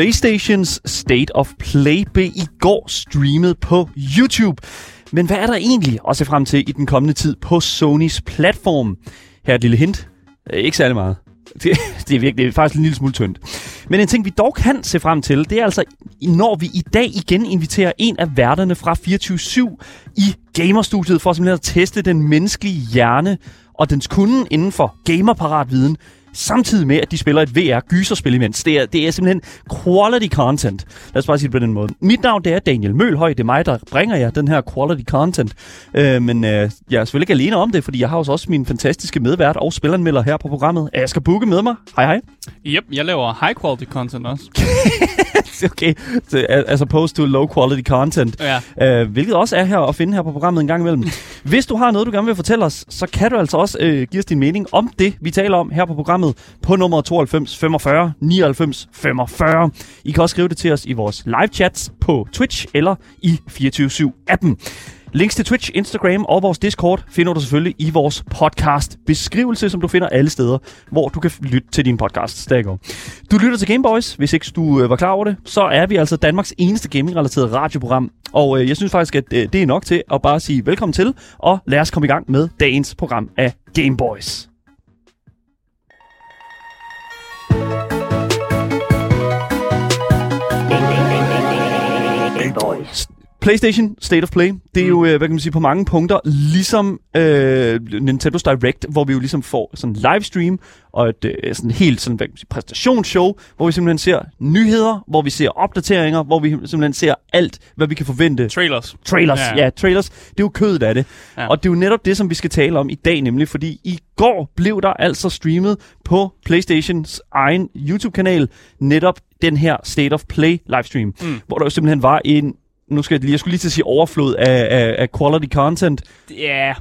PlayStations State of Play blev i går streamet på YouTube. Men hvad er der egentlig at se frem til i den kommende tid på Sonys platform? Her et lille hint. Øh, ikke særlig meget. Det, det er virkelig det er faktisk en lille smule tyndt. Men en ting, vi dog kan se frem til, det er altså, når vi i dag igen inviterer en af værterne fra 24-7 i Gamerstudiet for simpelthen at teste den menneskelige hjerne og dens kunde inden for gamerparatviden, samtidig med, at de spiller et VR-gyserspil imens. Det er, det er simpelthen quality content. Lad os bare sige det på den måde. Mit navn det er Daniel Mølhøj. Det er mig, der bringer jer den her quality content. Øh, men øh, jeg er selvfølgelig ikke alene om det, fordi jeg har også min fantastiske medvært og spilanmelder her på programmet. Asger Bukke med mig. Hej hej. Yep, jeg laver high quality content også. okay, as opposed to low quality content. Ja. Øh, hvilket også er her at finde her på programmet en gang imellem. Hvis du har noget, du gerne vil fortælle os, så kan du altså også øh, give os din mening om det, vi taler om her på programmet på nummer 92 45 99 45. I kan også skrive det til os i vores live chats på Twitch eller i 24-7-appen. Links til Twitch, Instagram og vores Discord finder du selvfølgelig i vores podcast beskrivelse, som du finder alle steder, hvor du kan lytte til din podcast. Der. Du lytter til Gameboys. Hvis ikke du øh, var klar over det, så er vi altså Danmarks eneste gaming-relateret radioprogram. Og øh, jeg synes faktisk, at øh, det er nok til at bare sige velkommen til, og lad os komme i gang med dagens program af Gameboys. PlayStation State of Play, det er jo, øh, hvad kan man sige, på mange punkter, ligesom øh, Nintendo's Direct, hvor vi jo ligesom får sådan en livestream og et øh, sådan helt sådan, hvad kan man sige, præstationsshow, hvor vi simpelthen ser nyheder, hvor vi ser opdateringer, hvor vi simpelthen ser alt, hvad vi kan forvente. Trailers. Trailers, ja, Ja. trailers. Det er jo kødet af det. Ja. Og det er jo netop det, som vi skal tale om i dag, nemlig fordi i går blev der altså streamet på PlayStations egen YouTube-kanal netop den her State of Play livestream, mm. hvor der jo simpelthen var en, nu skal jeg lige, jeg skulle lige til at sige overflod af, af, af quality content. Ja,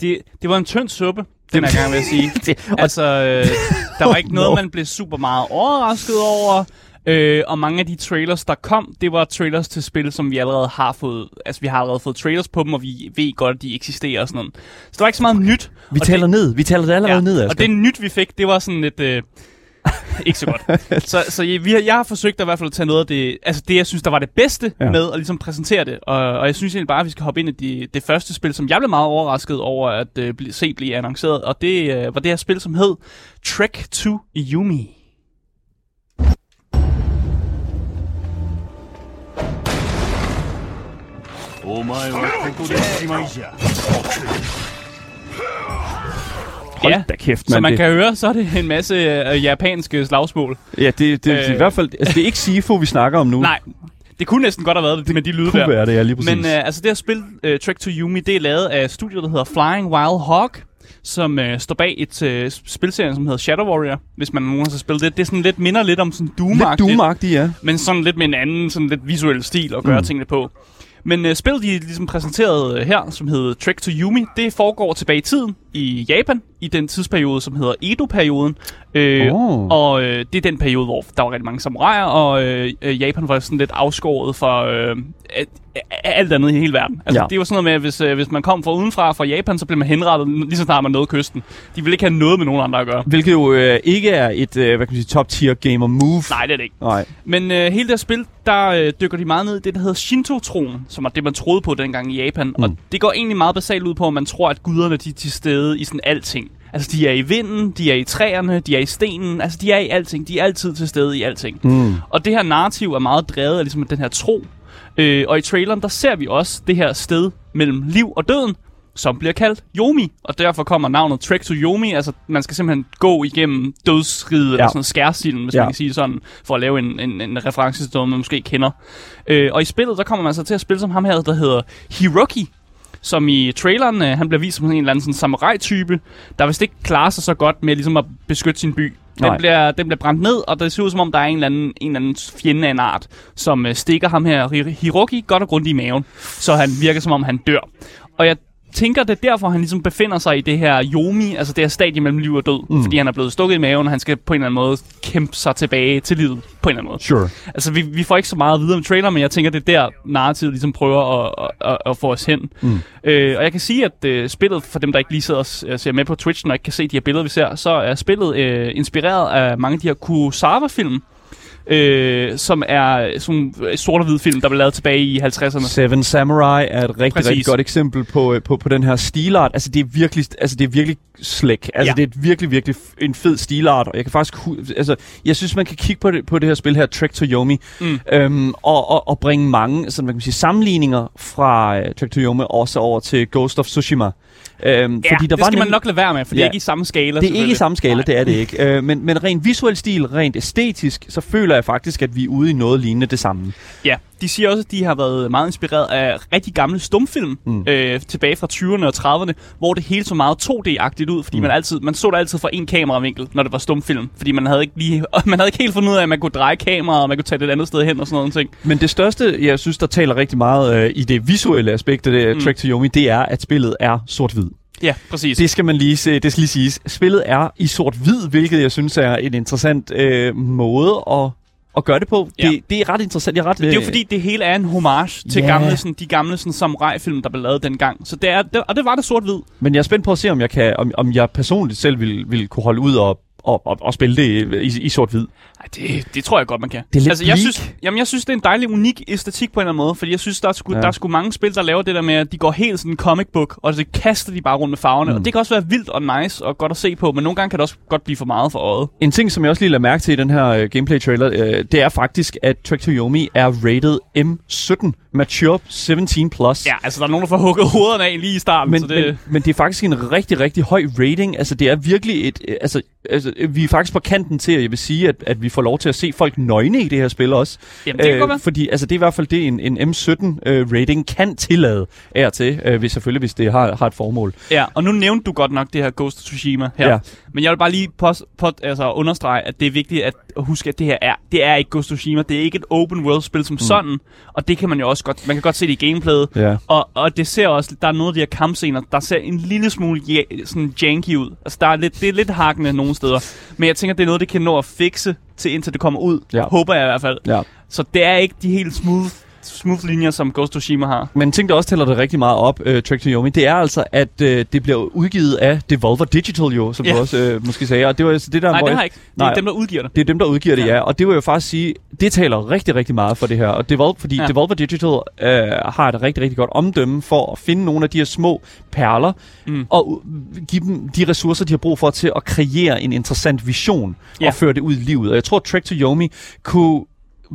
det, det var en tynd suppe, den her gang vil jeg sige. Det, altså, øh, der var ikke noget, man blev super meget overrasket over. Øh, og mange af de trailers, der kom, det var trailers til spil, som vi allerede har fået. Altså, vi har allerede fået trailers på dem, og vi ved godt, at de eksisterer og sådan noget. Så der var ikke så meget nyt. vi taler ned, vi taler det allerede ned, Asger. Og det nyt, vi fik, det var sådan lidt... Øh, ikke så godt. så så jeg, vi har, jeg har forsøgt at, i hvert fald at tage noget af det, altså det, jeg synes, der var det bedste Ja. med at ligesom præsentere det. Og, og jeg synes egentlig bare, at vi skal hoppe ind i de, det første spil, som jeg blev meget overrasket over at øh, bli, se blive annonceret. Og det øh, var det her spil, som hed Trek to Yumi. お前 Hold Ja, da kæft, Som mand. man det, kan høre, så er det en masse øh, japanske slagsmål. ja, det, det, det, er i Øh. hvert fald, altså det er ikke Sifo, vi snakker om nu. Nej, det kunne næsten godt have været det med de lyde kunne der. være det, ja, lige præcis. Men øh, altså det her spil, øh, Trek to Yumi, det er lavet af studiet, der hedder Flying Wild Hog, som øh, står bag et øh, spilserie, som hedder Shadow Warrior, hvis man nogensinde har spillet det. Det er sådan lidt, minder lidt om sådan doom Lidt doom ja. men sådan lidt med en anden, sådan lidt visuel stil at gøre Mm. tingene på. Men øh, spillet, de ligesom præsenteret øh, her, som hedder Trek to Yumi, det foregår tilbage i tiden i Japan, i den tidsperiode, som hedder Edo-perioden. Øh, Åh. Og øh, det er den periode, hvor der var rigtig mange samuraier, og øh, øh, Japan var sådan lidt afskåret fra øh, alt- andet i hele verden. Altså, Ja. Det var sådan noget med, at hvis, øh, hvis man kom fra udenfra, fra Japan, så blev man henrettet lige så snart man nåede kysten. De ville ikke have noget med nogen andre at gøre. Hvilket jo øh, ikke er et, øh, hvad kan man sige, top tier gamer move. Nej, det er det ikke. Nej. Men øh, hele det her spil, der øh, dykker de meget ned i det, der hedder Shinto-troen, som er det, man troede på dengang i Japan. Mm. Og det går egentlig meget basalt ud på, at man tror, at guderne de er til stede i sådan alting. Altså, de er i vinden, de er i træerne, de er i stenen, altså, de er i alting. De er altid til stede i alting. Mm. Og det her narrativ er meget drevet af ligesom, den her tro. Øh, og i traileren, der ser vi også det her sted mellem liv og døden, som bliver kaldt Yomi. Og derfor kommer navnet Trek to Yomi. Altså, man skal simpelthen gå igennem dødsriget, ja. eller sådan skærsilden, hvis Ja. man kan sige sådan, for at lave en, en, en reference til noget, man måske kender. Øh, og i spillet, der kommer man så til at spille som ham her, der hedder Hiroki, som i traileren, øh, han bliver vist som en eller anden sådan samurai-type, der vist ikke klarer sig så godt med ligesom at beskytte sin by. Den Nej. bliver, den bliver brændt ned, og det ser ud som om, der er en eller anden, en eller anden fjende af en art, som øh, stikker ham her, Hi- Hiroki, godt og grundigt i maven. Så han virker som om, han dør. Og jeg tænker, det er derfor, han ligesom befinder sig i det her Yomi, altså det her stadie mellem liv og død. Mm. Fordi han er blevet stukket i maven, og han skal på en eller anden måde kæmpe sig tilbage til livet. På en eller anden måde. Sure. Altså, vi, vi får ikke så meget videre om trailer, men jeg tænker, det er der, narrativet ligesom prøver at, at, at, få os hen. Mm. Øh, og jeg kan sige, at øh, spillet, for dem, der ikke lige sidder og øh, ser med på Twitch, og ikke kan se de her billeder, vi ser, så er spillet øh, inspireret af mange af de her Kurosawa-film, øh, som er sådan sort og hvid film, der blev lavet tilbage i 50'erne. Seven Samurai er et rigtig, Præcis. rigtig godt eksempel på, øh, på, på den her stilart. Altså, det er virkelig, altså, det er virkelig slæk. Altså, Ja. det er virkelig, virkelig en fed stilart, og jeg kan faktisk... Altså, jeg synes, man kan kigge på det, på det her spil her, Trek to Yomi, Mm. øhm, og, og, og bringe mange sådan, hvad kan man sige, sammenligninger fra uh, Trek to Yomi også over til Ghost of Tsushima. Øhm, Ja, fordi der det var skal man nok lade være med, for det Ja. er ikke i samme skala. det er ikke i samme skala, Nej. det er det ikke. Øh, men, men rent visuel stil, rent æstetisk, så føler jeg faktisk, at vi er ude i noget lignende det samme. Ja, de siger også, at de har været meget inspireret af rigtig gamle stumfilm mm. øh, tilbage fra 20'erne og 30'erne, hvor det hele så meget 2D-agtigt ud, fordi mm. man, altid, man så det altid fra en kameravinkel, når det var stumfilm, fordi man havde ikke lige, man havde ikke helt fundet ud af, at man kunne dreje kameraet, og man kunne tage det et andet sted hen og sådan noget ting. Men det største, jeg synes, der taler rigtig meget øh, i det visuelle aspekt af det Mm. Trek to Yomi, det er, at spillet er sort-hvid. Ja, præcis. Det skal man lige se, det skal lige siges. Spillet er i sort-hvid, hvilket jeg synes er en interessant øh, måde at, at gøre det på. Ja. Det, det er ret interessant. Jeg er ret, det er jo øh, fordi, det hele er en homage til Ja. gamle, sådan, de gamle sådan, samurai-film, der blev lavet dengang. Så det er, det, og det var det sort-hvid. Men jeg er spændt på at se, om jeg, kan, om, om jeg personligt selv vil, vil kunne holde ud og, og, og, og spille det i, i sort-hvid. Det, det tror jeg godt, man kan. Det er lidt altså, jeg bleak. synes, jamen, jeg synes, det er en dejlig, unik æstetik på en eller anden måde, fordi jeg synes, der er, sgu, ja. Der er sgu mange spil, der laver det der med, at de går helt sådan comic book, og så kaster de bare rundt med farverne, mm. og det kan også være vildt og nice og godt at se på, men nogle gange kan det også godt blive for meget for øjet. En ting, som jeg også lige lader mærke til i den her øh, gameplay-trailer, øh, det er faktisk, at Trek to Yomi er rated M17, Mature 17+. Plus. Ja, altså, der er nogen, der får hugget hovederne af lige i starten, Men, så det... men, men det er faktisk en rigtig, rigtig høj rating. Altså, det er virkelig et... øh, Altså, altså, vi er faktisk på kanten til, at jeg vil sige, at, at vi får lov til at se folk nøgne i det her spil også. Jamen, det være. Fordi altså, det er i hvert fald det, en, en M17-rating kan tillade af til. Øh, hvis, selvfølgelig, hvis det har, har et formål. Ja, og nu nævnte du godt nok det her Ghost of Tsushima her. Ja. Men jeg vil bare lige pos, pot, altså understrege, at det er vigtigt at huske, at det her er, det er ikke Ghost of Tsushima. Det er ikke et open world spil som mm. sådan. Og det kan man jo også godt, man kan godt se det i gameplayet. Ja. Og, og det ser også, der er nogle af de her kampscener, der ser en lille smule ja, sådan janky ud. Altså der er lidt, det er lidt hakkende nogle steder. Men jeg tænker, det er noget, det kan nå at fikse til indtil det kommer ud. Ja. Håber jeg i hvert fald. Ja. Så det er ikke de helt smooth, smooth linjer, som Ghost of Tsushima har. Men en ting, der også tæller det rigtig meget op, uh, Trek to Yomi, det er altså, at uh, det bliver udgivet af Devolver Digital jo, som Ja. du også uh, måske sagde. Og det var altså det der, Nej, det har jeg ikke. Det er Nej. dem, der udgiver det. Det er dem, der udgiver det, Ja. ja. Og det vil jeg faktisk sige, det taler rigtig, rigtig meget for det her. Og Devolver, fordi Ja. ja. Devolver Digital øh, har et rigtig, rigtig godt omdømme for at finde nogle af de her små perler, Mm. og give dem de ressourcer, de har brug for til at kreere en interessant vision Ja. ja. og føre det ud i livet. Og jeg tror, Trek to Yomi kunne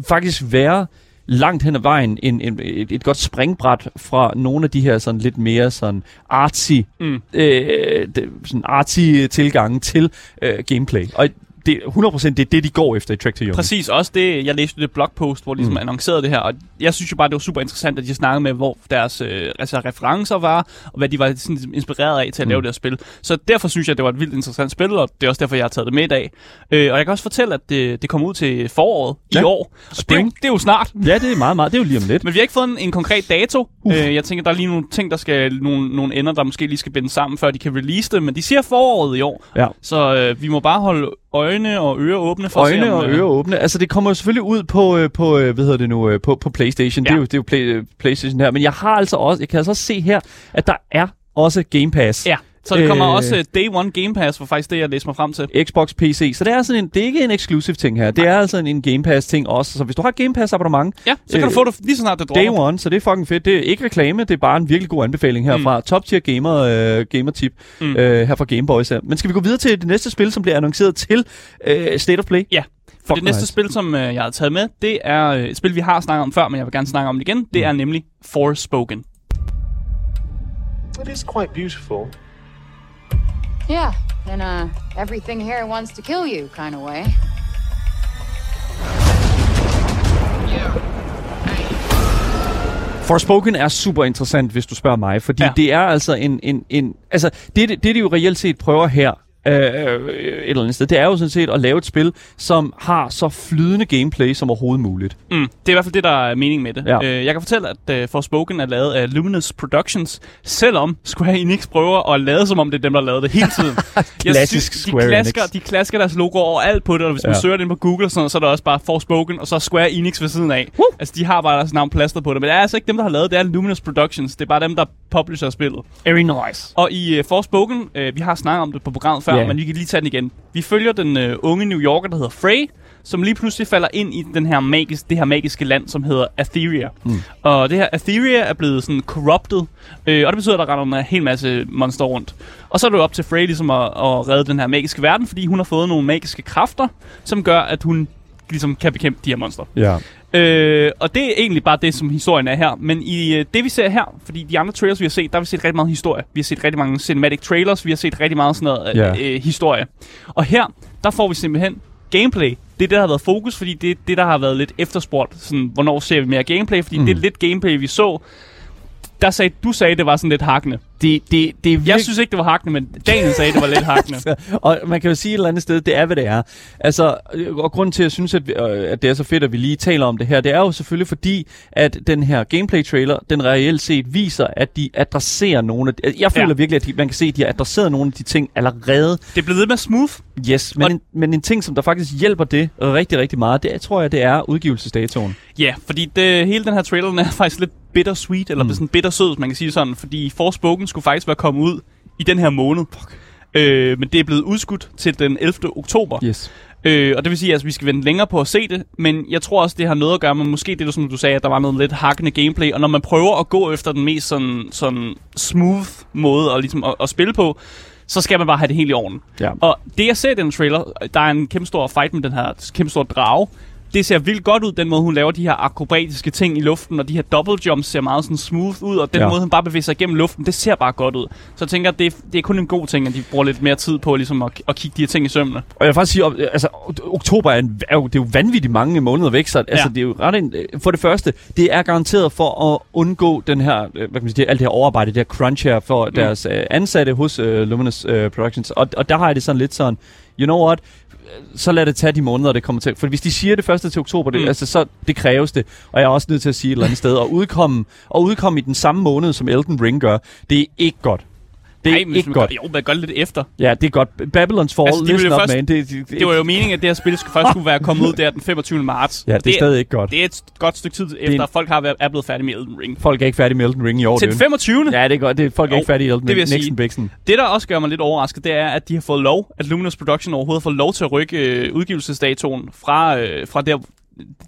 faktisk være langt hen ad vejen en, en, et, et godt springbræt fra nogle af de her sådan lidt mere sådan artsy, Mm. øh, sådan artsy tilgange til øh, gameplay. Og det, 100% det er det, de går efter i Trek to Yomi. Præcis, også det, jeg læste det blogpost, hvor de ligesom Mm. annoncerede det her, og jeg synes jo bare, det var super interessant, at de snakkede med, hvor deres øh, altså, referencer var, og hvad de var sådan, inspireret af til at lave Mm. det her spil. Så derfor synes jeg, det var et vildt interessant spil, og det er også derfor, jeg har taget det med i dag. Øh, og jeg kan også fortælle, at det, det kommer ud til foråret ja. i år, og det er, jo, Spring. det er jo snart. Ja, det er meget, meget. Det er jo lige om lidt. Men vi har ikke fået en, en konkret dato. Uf. Øh, jeg tænker, der er lige nogle ting, der skal, nogle, nogle ender, der måske lige skal binde sammen, før de kan release det. Men de siger foråret i år. Ja. Så øh, vi må bare holde øjne og ører åbne for at se, Øjne om, og øh, ører åbne. Altså, det kommer jo selvfølgelig ud på, øh, på øh, hvad hedder det nu, øh, på, på Playstation. Ja. Det er jo, det er jo play, Playstation her. Men jeg har altså også, jeg kan altså også se her, at der er også Game Pass. Ja, så der kommer Øh. også øh, Day One Game Pass, var faktisk det, jeg læste mig frem til. Xbox PC. Så det er sådan en, det er ikke en exclusive ting her. Det er altså en, en Game Pass ting også. Så hvis du har et Game Pass abonnement, Ja, så kan Øh, du få det lige så snart det Day dropper. one, så det er fucking fedt. Det er ikke reklame, det er bare en virkelig god anbefaling herfra. Mm. Top tier gamer, øh, gamer tip Mm. øh, her fra Gameboys her. Men skal vi gå videre til det næste spil, som bliver annonceret til øh, State of Play? Ja, for Fuck det næste nice. spil, som øh, jeg har taget med, det er øh, et spil, vi har snakket om før, men jeg vil gerne snakke om det igen. Det Mm. er nemlig Forspoken. It is quite beautiful. Yeah, in a everything here wants to kill you kind of way. Forspoken er super interessant, hvis du spørger mig, fordi Ja. ja. det er altså en... en, en altså, det, det, det, de jo reelt set prøver her, øh, et eller andet sted, det er jo sådan set at lave et spil, som har så flydende gameplay som overhovedet muligt. Mm, det er i hvert fald det, der er mening med det. Ja. Øh, jeg kan fortælle, at uh, Forspoken er lavet af Luminous Productions, selvom Square Enix prøver at lade som om det er dem, der lavet det hele tiden. Jeg Klassisk de Square klasker, Enix. De klasker deres logo over alt på det, og hvis man Ja. søger det på Google, og sådan, så er der også bare Forspoken, og så Square Enix ved siden af. Woo! Altså, de har bare deres navn plaster på det, men det er altså ikke dem, der har lavet det, er Luminous Productions. Det er bare dem, der publisher spillet. Very nice. Og i uh, Forspoken, uh, vi har snakket om det på programmet før, yeah. men vi kan lige tage den igen. Vi følger den uh, unge New Yorker, der hedder Frey, som lige pludselig falder ind i den her magisk, det her magiske land, som hedder Atheria. Mm. Og det her Atheria er blevet sådan corrupted, øh, og det betyder, at der render en hel masse monster rundt. Og så er det jo op til Frey ligesom at, at redde den her magiske verden, fordi hun har fået nogle magiske kræfter, som gør, at hun ligesom kan bekæmpe de her monster. Ja. Øh, og det er egentlig bare det, som historien er her. Men i øh, det, vi ser her, fordi de andre trailers, vi har set, der har vi set rigtig meget historie. Vi har set rigtig mange cinematic trailers, vi har set rigtig meget sådan noget øh, Ja. øh, historie. Og her, der får vi simpelthen gameplay. Det er det, der har været fokus, fordi det er det, der har været lidt efterspurgt. Sådan, hvornår ser vi mere gameplay? Fordi mm. det er lidt gameplay, vi så. Der sagde, du sagde, det var sådan lidt hakkende. Det, det, det virkelig... Jeg synes ikke, det var hakkende, men Daniel sagde, det var lidt hakkende. og man kan jo sige et eller andet sted, det er, hvad det er. Altså, øh, og grunden til, at jeg synes, at, vi, at det er så fedt, at vi lige taler om det her, det er jo selvfølgelig fordi, at den her gameplay-trailer, den reelt set viser, at de adresserer nogle af de, Jeg føler Ja. virkelig, at de, man kan se, at de har adresseret nogle af de ting allerede. Det er blevet mere smooth. Yes, men, Og- en, men en ting, som der faktisk hjælper det rigtig, rigtig meget, det tror jeg, det er udgivelsesdatoen. Ja, fordi det, hele den her trailer den er faktisk lidt bittersweet, eller mm. sådan bittersød, hvis man kan sige sådan, fordi Forspoken skulle faktisk være kommet ud i den her måned. Fuck. Øh, men det er blevet udskudt til den 11. oktober. Yes. Øh, og det vil sige, at altså, vi skal vente længere på at se det, men jeg tror også, det har noget at gøre med, måske det, som du sagde, at der var noget lidt hakkende gameplay, og når man prøver at gå efter den mest sådan, sådan smooth måde at, ligesom, at, at spille på, så skal man bare have det helt i orden. Ja. Og det, jeg ser i den trailer, der er en kæmpe stor fight med den her kæmpe stor drage. Det ser vildt godt ud, den måde, hun laver de her akrobatiske ting i luften, og de her double jumps ser meget sådan smooth ud, og den Ja. måde, hun bare bevæger sig igennem luften, det ser bare godt ud. Så jeg tænker, det, er- det er kun en god ting, at de bruger lidt mere tid på ligesom at, at kigge de her ting i sømmene. Og jeg vil faktisk sige, altså, oktober er, en, er jo, det er jo vanvittigt mange måneder væk, så altså, Ja. det er jo ret en, for det første, det er garanteret for at undgå den her, øh, hvad kan man sige, alt det her overarbejde, det her crunch her for mm. deres øh, ansatte hos øh, Luminous øh, Productions. Og, og der har jeg det sådan lidt sådan, you know what, så lad det tage de måneder, det kommer til. For hvis de siger det første til oktober, det, mm. Altså, så det kræves det. Og jeg er også nødt til at sige et eller andet sted, at udkomme, og udkomme i den samme måned, som Elden Ring gør, det er ikke godt. Det er Ej, ikke godt. Gør, jo, man gør det lidt efter. Ja, det er godt. Babylon's Fall, Altså, listen up, først- man. Det, det, Det var jo meningen, at det her spil skulle først skulle være kommet ud der den 25. marts. Ja, det er stadig ikke godt. Det er et godt stykke tid efter, en- at folk har været, er blevet færdige med Elden Ring. Folk er ikke færdige med Elden Ring i år. Til det den er jo- 25. Ja, det er godt. Det er, folk er Jo, ikke færdige i Elden det Ring. jeg Nixon. Bixen. Det, der også gør mig lidt overrasket, det er, at de har fået lov, at Luminous Production overhovedet fået lov til at rykke øh, udgivelsesdatoen fra, øh, fra der,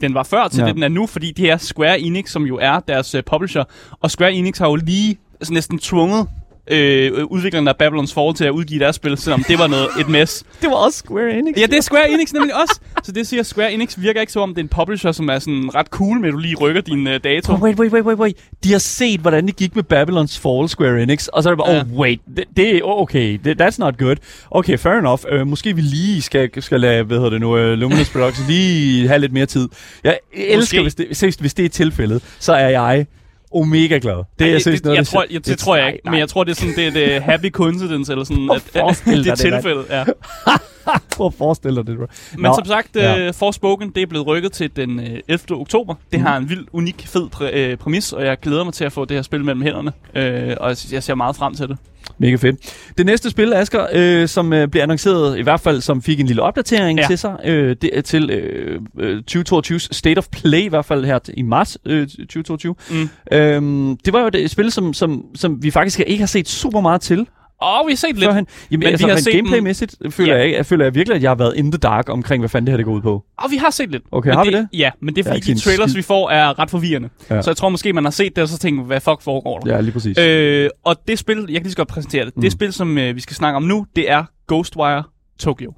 den var før, til Ja. det, den er nu, fordi det er Square Enix, som jo er deres øh, publisher. Og Square Enix har jo lige altså, næsten tvunget øh, udviklerne af Babylon's Fall til at udgive deres spil, selvom det var noget et mess. Det var også Square Enix. Ja, det er Square Enix nemlig også. Så det siger, Square Enix virker ikke som om, det er en publisher, som er sådan ret cool med, at du lige rykker din øh, dato. Wait, wait, wait, wait, wait. De har set, hvordan det gik med Babylon's Fall Square Enix, og så er det bare, Ja. oh, wait, det, det er okay, det, that's not good. Okay, fair enough. Uh, måske vi lige skal, skal lade, hvad hedder det nu, uh, Luminous Productions lige have lidt mere tid. Jeg elsker, hvis det, seriøst, hvis det er tilfældet, så er jeg omega glad. Det er jeg seriøst det, noget, jeg tror, jeg, det, tror jeg ikke, men jeg tror, det er sådan, det er det happy coincidence, eller sådan, at, at det er tilfældet, ja. Prøv at forestille dig det, bro. Men Nå, som sagt, ja. uh, Forspoken, det er blevet rykket til den uh, 11. oktober. Det Mhm. har en vild, unik, fed præ- øh, præmis, og jeg glæder mig til at få det her spil mellem hænderne. Uh, og jeg, jeg ser meget frem til det. Mega fedt. Det næste spil, Asger, øh, som øh, blev annonceret, i hvert fald som fik en lille opdatering ja. Til sig, øh, det er til øh, øh, 2022's State of Play, i hvert fald her i marts øh, 2022. Mm. Øhm, det var jo et spil, som, som, som vi faktisk ikke har set super meget til Og vi har set lidt. førhen. Jamen, Men vi altså, har men set den- gameplaymæssigt føler, Ja. jeg, ikke- jeg føler jeg virkelig, at jeg har været in the dark omkring, hvad fanden det her det går ud på. Og vi har set lidt. Okay, men har vi det? Ja, men det er Jeg har fordi, ikke set de en trailers, skid. vi får, er ret forvirrende. Ja. Ja. Så jeg tror måske, man har set det, og så tænker, hvad fuck foregår der? Ja, lige præcis. Øh, og det spil, jeg kan lige så godt præsentere det. Mm. Det spil, som øh, vi skal snakke om nu, det er Ghostwire Tokyo.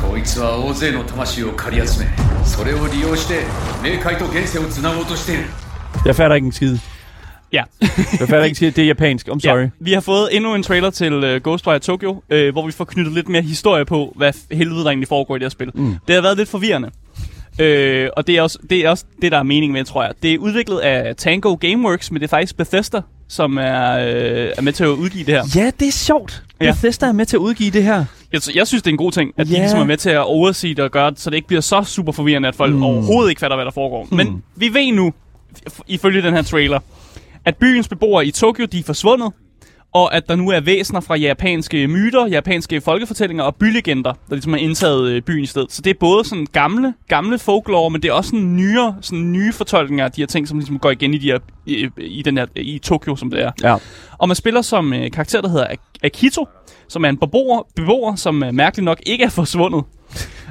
こいつは大勢の魂を借り集めそれを利用して冥界と現世をつなごうとしている Jeg fatter ikke en skid. Ja. Jeg fatter ikke skid. Det er japansk. I'm sorry. Ja, vi har fået endnu en trailer til uh, Ghostwire Tokyo, uh, hvor vi får knyttet lidt mere historie på, hvad helvede der egentlig foregår i det her spil. Mm. Det har været lidt forvirrende. Øh, og det er, også, det er også det, der er meningen med, tror jeg. Det er udviklet af Tango Gameworks, men det er faktisk Bethesda, som er, øh, er med til at udgive det her. Ja, det er sjovt. Ja. Bethesda er med til at udgive det her. Jeg, jeg synes, det er en god ting, at yeah. De ligesom er med til at oversee det og gøre det, så det ikke bliver så super forvirrende, at folk mm. overhovedet ikke fatter, hvad der foregår. Mm. Men vi ved nu, ifølge den her trailer, at byens beboere i Tokyo, de er forsvundet, og at der nu er væsener fra japanske myter, japanske folkefortællinger og bylegender, der ligesom har indtaget øh, byen i stedet. Så det er både sådan gamle, gamle folklore, men det er også sådan nyere, sådan nye fortolkninger af de her ting, som ligesom går igen i, de her, i, i, den her, i Tokyo, som det er. Ja. Og man spiller som øh, karakter, der hedder Ak- Akito, som er en beboer, beboer som øh, mærkeligt nok ikke er forsvundet.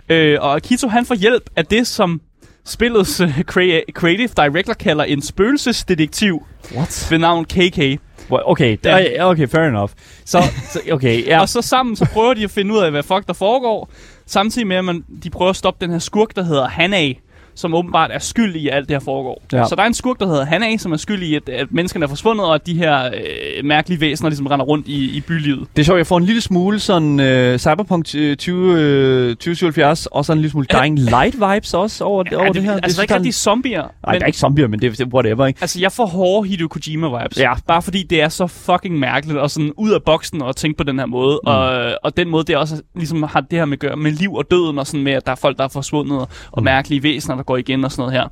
øh, og Akito, han får hjælp af det, som spillets øh, crea- creative director kalder en spøgelsesdetektiv What? ved navn KK. Okay, Ja. okay, fair enough. Så, så okay, ja. Ja. Og så sammen så prøver de at finde ud af, hvad fuck der foregår, samtidig med, at man, de prøver at stoppe den her skurk, der hedder Hanai, som åbenbart er skyld i, at alt det her foregår. Ja. Så der er en skurk, der hedder Hanai, som er skyld i, at, at menneskene er forsvundet, og at de her øh, mærkelige væsener ligesom render rundt i, i bylivet. Det er sjovt, jeg får en lille smule sådan uh, Cyberpunk øh, 20, øh, 2077, og sådan en lille smule Dying Light vibes også over, ja, over det, her. Altså, der er ikke rigtig zombier. Nej, der er ikke zombier, men det er whatever, ikke? Altså, jeg får hårde Hideo Kojima-vibes. Ja. Bare fordi det er så fucking mærkeligt, og sådan ud af boksen og tænke på den her måde. Mm. Og, og den måde, det også ligesom har det her med, at gøre med liv og døden, og sådan med, at der er folk, der er forsvundet, og, og mærkelige væsener, der går igen og sådan noget her.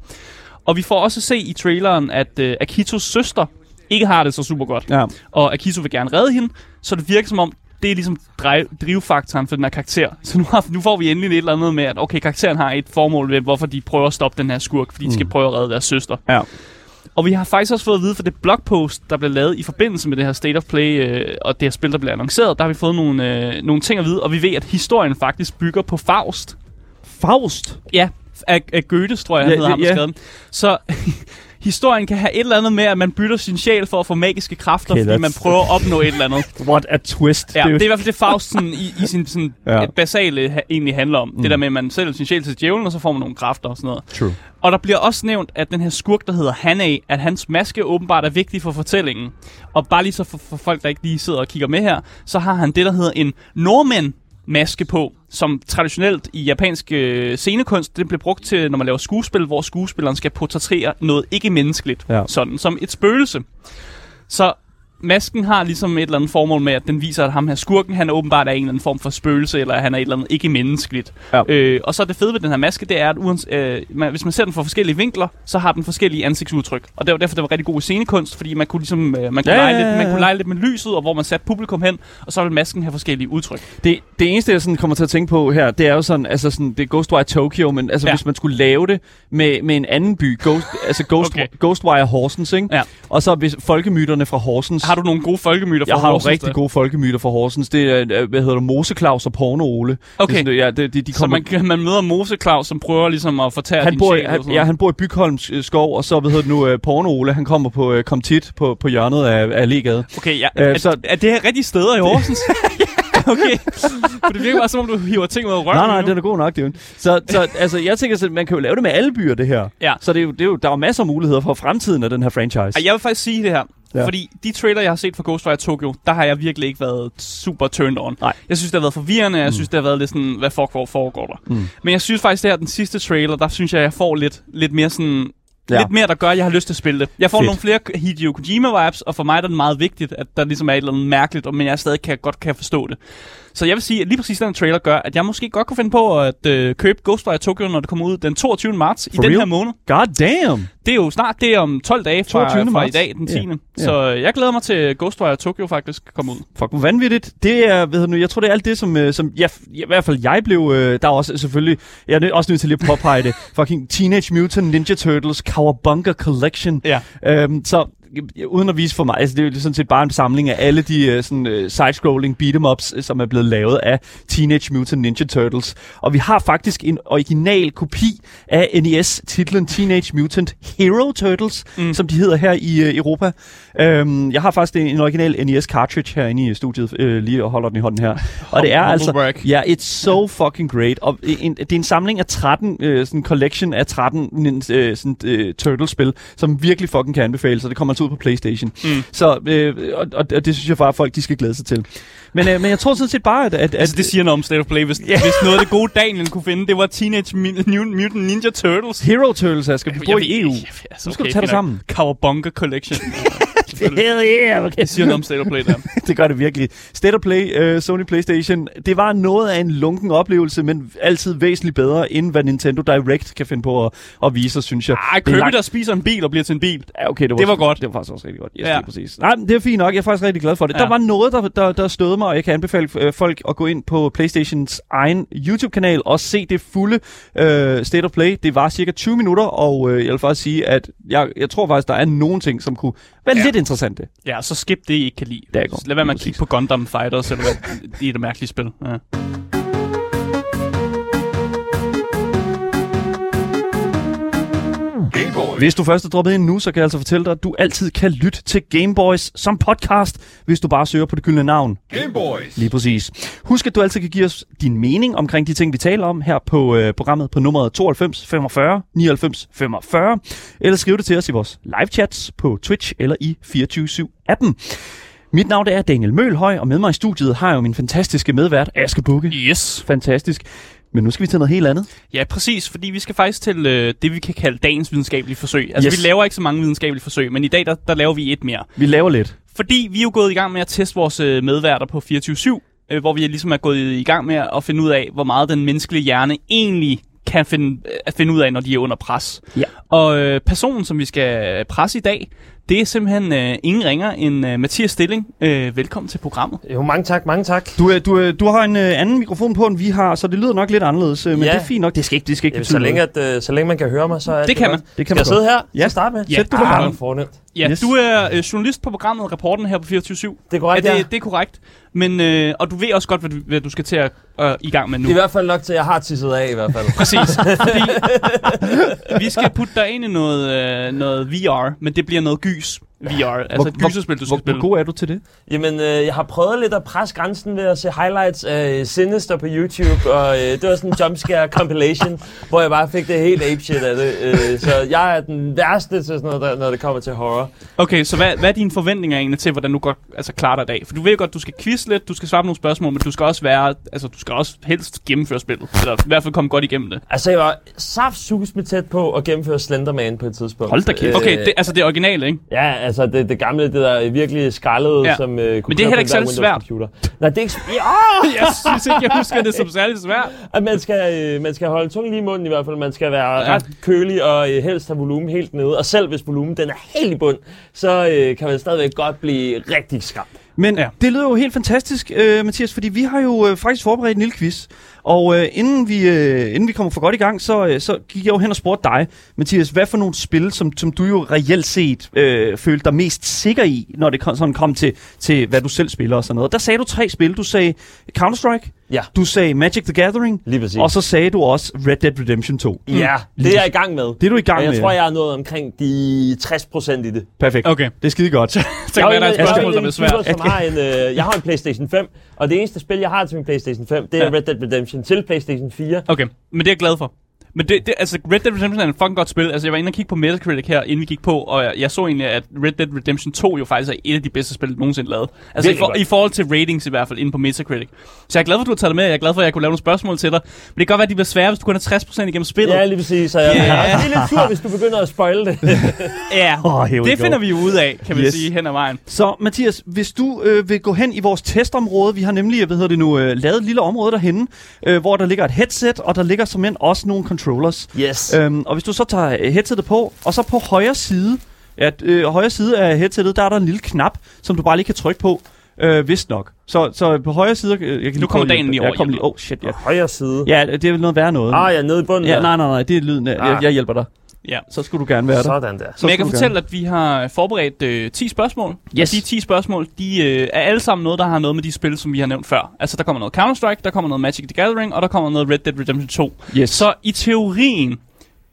Og vi får også se i traileren, at uh, Akitos søster ikke har det så super godt. Ja. Og Akito vil gerne redde hende, så det virker som om, det er ligesom drive, drivfaktoren for den her karakter. Så nu, har, nu får vi endelig et eller andet med, at okay, karakteren har et formål ved, hvorfor de prøver at stoppe den her skurk, fordi de skal prøve at redde deres søster. Ja. Og vi har faktisk også fået at vide fra det blogpost, der blev lavet i forbindelse med det her State of Play, øh, og det her spil, der blev annonceret, der har vi fået nogle, øh, nogle ting at vide, og vi ved, at historien faktisk bygger på Faust. Faust. Ja, af, af Goethes, tror jeg, Ja, han hedder ham, der ja. Så historien kan have et eller andet med, at man bytter sin sjæl for at få magiske kræfter, Okay, fordi man prøver at opnå et eller andet. What a twist. Ja, det er i hvert fald det Faust sådan, i, i sin sådan, Ja. ja. basale ha, egentlig handler om. Mm. Det der med, at man sælger sin sjæl til djævlen, og så får man nogle kræfter og sådan noget. True. Og der bliver også nævnt, at den her skurk, der hedder Hanai, at hans maske åbenbart er vigtig for fortællingen. Og bare lige så for, for folk, der ikke lige sidder og kigger med her, så har han det, der hedder en nordmænd maske på, som traditionelt i japansk øh, scenekunst, det bliver brugt til, når man laver skuespil, hvor skuespilleren skal portrættere noget ikke-menneskeligt, Ja. sådan som et spøgelse. Så masken har ligesom et eller andet formål med, at den viser, at ham her skurken, han åbenbart er en eller anden form for spøgelse, eller han er et eller andet ikke-menneskeligt. Ja. Øh, og så det fede ved den her maske, det er, at uans, øh, man, hvis man ser den fra forskellige vinkler, så har den forskellige ansigtsudtryk. Og det var derfor, det var rigtig god scenekunst, fordi man kunne ligesom, øh, man kunne, Ja, lege, lidt, man kunne lege lidt med lyset, og hvor man satte publikum hen, og så vil masken have forskellige udtryk. Det, det eneste, jeg sådan kommer til at tænke på her, det er jo sådan, altså sådan, det er Ghostwire Tokyo, men altså Ja. hvis man skulle lave det med, med en anden by, Ghost, altså Ghost, okay. Ghostwire Horsens, ikke? Ja. Og så hvis folkemyterne fra Horsens. Har du nogle gode folkemyter fra jeg har Horsens, rigtig der? gode folkemyter fra Horsens. Det er, øh, hvad hedder det, Mose Claus og Porno Ole. Okay. Det sådan, ja, det, de, de Så kommer, man, kan- man møder Mose Claus, som prøver ligesom at fortære han din bor, sjæl. han, ja, han bor i Bygholms øh, skov, og så, hvad hedder det nu, øh, Porno Ole, han kommer på øh, kom tit på, på hjørnet af, af Legade. Okay, ja. Øh, er, så- er det her rigtige steder i Horsens? okay. For det virker bare som om, du hiver ting ud af røven. Nej, nej, nu. det er god nok, det er. Så, så altså, jeg tænker, så, man kan jo lave det med alle byer, det her. Ja. Så det er jo, det er jo, der er jo masser af muligheder for fremtiden af den her franchise. Jeg vil faktisk sige det her. Ja. Fordi de trailer, jeg har set fra Ghostwire Tokyo, der har jeg virkelig ikke været super turned on. Nej. Jeg synes, det har været forvirrende. Jeg synes, det har været lidt sådan, hvad fuck hvor foregår der? Mm. Men jeg synes faktisk, det her, den sidste trailer, der synes jeg, jeg får lidt, lidt mere sådan... Ja. Lidt mere, der gør, at jeg har lyst til at spille det. Jeg får Fedt. nogle flere Hideo Kojima-vibes, og for mig er det meget vigtigt, at der ligesom er et eller andet mærkeligt, men jeg stadig kan, godt kan forstå det. Så jeg vil sige, at lige præcis den trailer gør, at jeg måske godt kunne finde på at øh, købe Ghostwire Tokyo, når det kommer ud den 22. marts i For den real? her måned. God damn! Det er jo snart, det er om 12 dage fra, 22. fra i dag, den 10. Ja. Yeah. Ja. Så jeg glæder mig til Ghostwire Tokyo faktisk kommer ud. Fuck, hvor vanvittigt. Det er, ved du nu, jeg tror, det er alt det, som, øh, som jeg, i hvert fald jeg blev, øh, der er også selvfølgelig, jeg er også nødt til lige at påpege det, fucking Teenage Mutant Ninja Turtles Cowabunga Collection. Ja. Øhm, så øh, uden at vise for mig, altså det er jo sådan set bare en samling af alle de øh, sådan, øh, side-scrolling beat'em-ups, øh, som er blevet lavet af Teenage Mutant Ninja Turtles. Og vi har faktisk en original kopi af NES-titlen Teenage Mutant Hero Turtles, mm. som de hedder her i Europa. Øhm, jeg har faktisk en, en original NES cartridge herinde i studiet, øh, lige og holder den i hånden her. Og det er altså, ja, it's so fucking great. Og en, det er en samling af 13, øh, sådan en collection af 13 øh, sådan, øh, Turtles-spil, som virkelig fucking kan anbefales. Så det kommer altså ud på Playstation. Mm. Så, øh, og, og, og det synes jeg bare, at folk de skal glæde sig til. Men, øh, men jeg tror sådan set bare, at... at, Altså, at det siger noget om State of Play. Hvis, yeah. hvis noget af det gode, Daniel kunne finde, det var Teenage Mu- Mutant Ninja Turtles. Hero Turtles er, skal vi bo i EU. Altså, Nu skal du tage dig sammen. Cowabunga Collection. Hell yeah, okay. det siger noget om State of Play der. det gør det virkelig. State of Play, uh, Sony Playstation, det var noget af en lunken oplevelse, men altid væsentligt bedre, end hvad Nintendo Direct kan finde på at, at vise synes jeg. Ej, Kirby, langt- der spiser en bil og bliver til en bil. Ja, okay, det var, Det var godt. Det var faktisk også rigtig godt. Yes, Ja. det er præcis. Nej, men det er fint nok. Jeg er faktisk rigtig glad for det. Ja. Der var noget, der, der, der stødede mig, og jeg kan anbefale øh, folk at gå ind på PlayStations egen YouTube-kanal og se det fulde øh, State of Play. Det var cirka 20 minutter, og øh, jeg vil faktisk sige, at jeg, jeg tror faktisk, der er nogle ting, som kunne være ja. lidt interessante. Ja, så skip det, I ikke kan lide. Det er godt. Lad være med at kigge på Gundam Fighters, eller hvad. Det er et mærkeligt spil. Ja. Hvis du først er droppet ind nu, så kan jeg altså fortælle dig, at du altid kan lytte til Gameboys som podcast, hvis du bare søger på det gyldne navn. Gameboys. Lige præcis. Husk, at du altid kan give os din mening omkring de ting, vi taler om her på øh, programmet på nummeret 92 45 99 45, eller skriv det til os i vores live chats på Twitch eller i 24-7-appen. Mit navn er Daniel Mølhøj, og med mig i studiet har jeg jo min fantastiske medvært, Aske Bukke. Yes. Fantastisk. Men nu skal vi til noget helt andet. Ja, præcis, fordi vi skal faktisk til øh, det, vi kan kalde dagens videnskabelige forsøg. Altså, Yes. vi laver ikke så mange videnskabelige forsøg, men i dag, der, der laver vi et mere. Vi laver lidt. Fordi vi er jo gået i gang med at teste vores øh, medværter på 24-7, øh, hvor vi ligesom er gået i gang med at finde ud af, hvor meget den menneskelige hjerne egentlig kan finde, øh, at finde ud af, når de er under pres. Ja. Og øh, personen, som vi skal presse i dag, det er simpelthen øh, ingen ringer end øh, Mathias Stilling. Øh, velkommen til programmet. Jo, mange tak, mange tak. Du, øh, du, øh, du har en øh, anden mikrofon på, end vi har, så det lyder nok lidt anderledes, øh, men Ja. det er fint nok. Det skal ikke, det skal ikke betyde så, længe, noget. at, øh, så længe man kan høre mig, så er Det kan godt. man. Det kan Skal man jeg sidde her? Ja. Ja. starte med? Ja. Sæt du dig Ah, fornemt. Ja, Yes. du er øh, journalist på programmet Reporten her på 24-7. Det er Ja, korrekt, det, ja. det er korrekt. Men, øh, og du ved også godt, hvad du, hvad du skal til at øh, i gang med nu. Det er i hvert fald nok til, at jeg har tisset af i hvert fald. Præcis. Fordi vi skal putte dig ind i noget, øh, noget VR, men det bliver noget gys VR. Altså et gyserspil, du skal hvor, spille. hvor god er du til det? Jamen, øh, jeg har prøvet lidt at presse grænsen ved at se highlights af Sinister på YouTube, og øh, det var sådan en jumpscare compilation, hvor jeg bare fik det helt apeshit af det. Øh, så jeg er den værste til sådan noget, der, når det kommer til horror. Okay, så hvad, hvad er dine forventninger egentlig til, hvordan du godt altså, klarer dig i dag? For du ved godt, du skal quiz lidt, du skal svare på nogle spørgsmål, men du skal også være, altså du skal også helst gennemføre spillet. Eller i hvert fald komme godt igennem det. Altså, jeg var saftsus med tæt på at gennemføre Slenderman på et tidspunkt. Hold da kæft. Okay, det, altså det er originale, ikke? Ja, altså det, det gamle, det der virkelig skrællede, Ja. ja. som uh, kunne Men det er heller ikke særlig svært. Computer. Nej, det er ikke svært. Jeg synes ikke, jeg husker det som særligt svært. At man skal, øh, man skal holde tungen lige i munden i hvert fald. Man skal være Ja. ja. ret kølig og øh, helst have volumen helt nede. Og selv hvis volumen den er helt i bund, så øh, kan man stadigvæk godt blive rigtig skræmt. Men Ja. ja. det lyder jo helt fantastisk, øh, Mathias, fordi vi har jo øh, faktisk forberedt en lille quiz. Og øh, inden, vi, øh, inden vi kommer for godt i gang, så, øh, så gik jeg jo hen og spurgte dig, Mathias, hvad for nogle spil, som, som du jo reelt set øh, følte dig mest sikker i, når det kom, sådan kom til, til, hvad du selv spiller og sådan noget. Der sagde du tre spil. Du sagde Counter-Strike, Ja, du sagde Magic the Gathering, lige præcis. og så sagde du også Red Dead Redemption 2. ja, Lige det er jeg i gang med. Det er du i gang og jeg med. tror, jeg er nået omkring de 60% i det. Perfekt. Okay, Det er skide godt. så kan være, der er et jeg spørgsmål, der en er svært. typer, som har en, øh, jeg har en PlayStation 5, og det eneste spil, jeg har til min PlayStation 5, det er Ja. Red Dead Redemption til PlayStation 4. Okay, men det er jeg glad for. Men det, det, altså Red Dead Redemption er en fucking godt spil. Altså jeg var inde og kigge på Metacritic her, inden vi gik på, og jeg, jeg så egentlig, at Red Dead Redemption 2 jo faktisk er et af de bedste spil, nogensinde lavet. Altså i, for, godt. i forhold til ratings i hvert fald, inde på Metacritic. Så jeg er glad for, at du har taget det med. Jeg er glad for, at jeg kunne lave nogle spørgsmål til dig. Men det kan godt være, at de bliver svære, hvis du kun er 60% igennem spillet. Ja, lige præcis. Så jeg yeah. er lidt sur, hvis du begynder at spoil det. ja. Oh, Det go. finder vi ud af, kan vi Yes. sige, hen ad vejen. Så Mathias, hvis du øh, vil gå hen i vores testområde, vi har nemlig, hvad hedder det nu, øh, lavet et lille område derhenne, øh, hvor der ligger et headset, og der ligger som også nogle controllers. Yes. Øhm, og hvis du så tager øh, headsetet på, og så på højre side, ja, øh, højre side af headsetet, der er der en lille knap, som du bare lige kan trykke på, øh, vist nok. Så, så på højre side, øh, jeg kan Nu kommer dagen lige over kom hjemme. lige, oh shit, ja. Højre side. Ja, det er vel noget værre noget. Ah, ja, nede i bunden ja, nej, nej, nej, det er lyden. af- Jeg, Ah. jeg hjælper dig. Ja. Så skulle du gerne være der. Sådan der. Så Men jeg kan fortælle, at vi har forberedt øh, 10 spørgsmål. Yes. Og de 10 spørgsmål, de øh, er alle sammen noget, der har noget med de spil, som vi har nævnt før. Altså, der kommer noget Counter-Strike, der kommer noget Magic the Gathering, og der kommer noget Red Dead Redemption 2. Yes. Så i teorien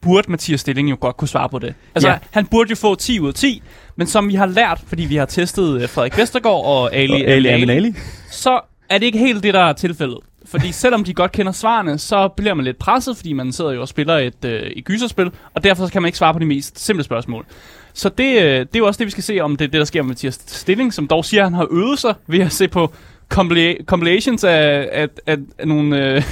burde Mathias Stilling jo godt kunne svare på det. Altså, Ja. han burde jo få 10 ud af 10, men som vi har lært, fordi vi har testet øh, Frederik Vestergaard og Ali, Og Ali Aminali. så er det ikke helt det, der er tilfældet. Fordi selvom de godt kender svarene, så bliver man lidt presset, fordi man sidder jo og spiller et, øh, et gyserspil, og derfor så kan man ikke svare på de mest simple spørgsmål. Så det, øh, det er jo også det, vi skal se, om det er det, der sker med Mathias Stilling, som dog siger, at han har øvet sig ved at se på compilations af, af, af, af nogle... Øh,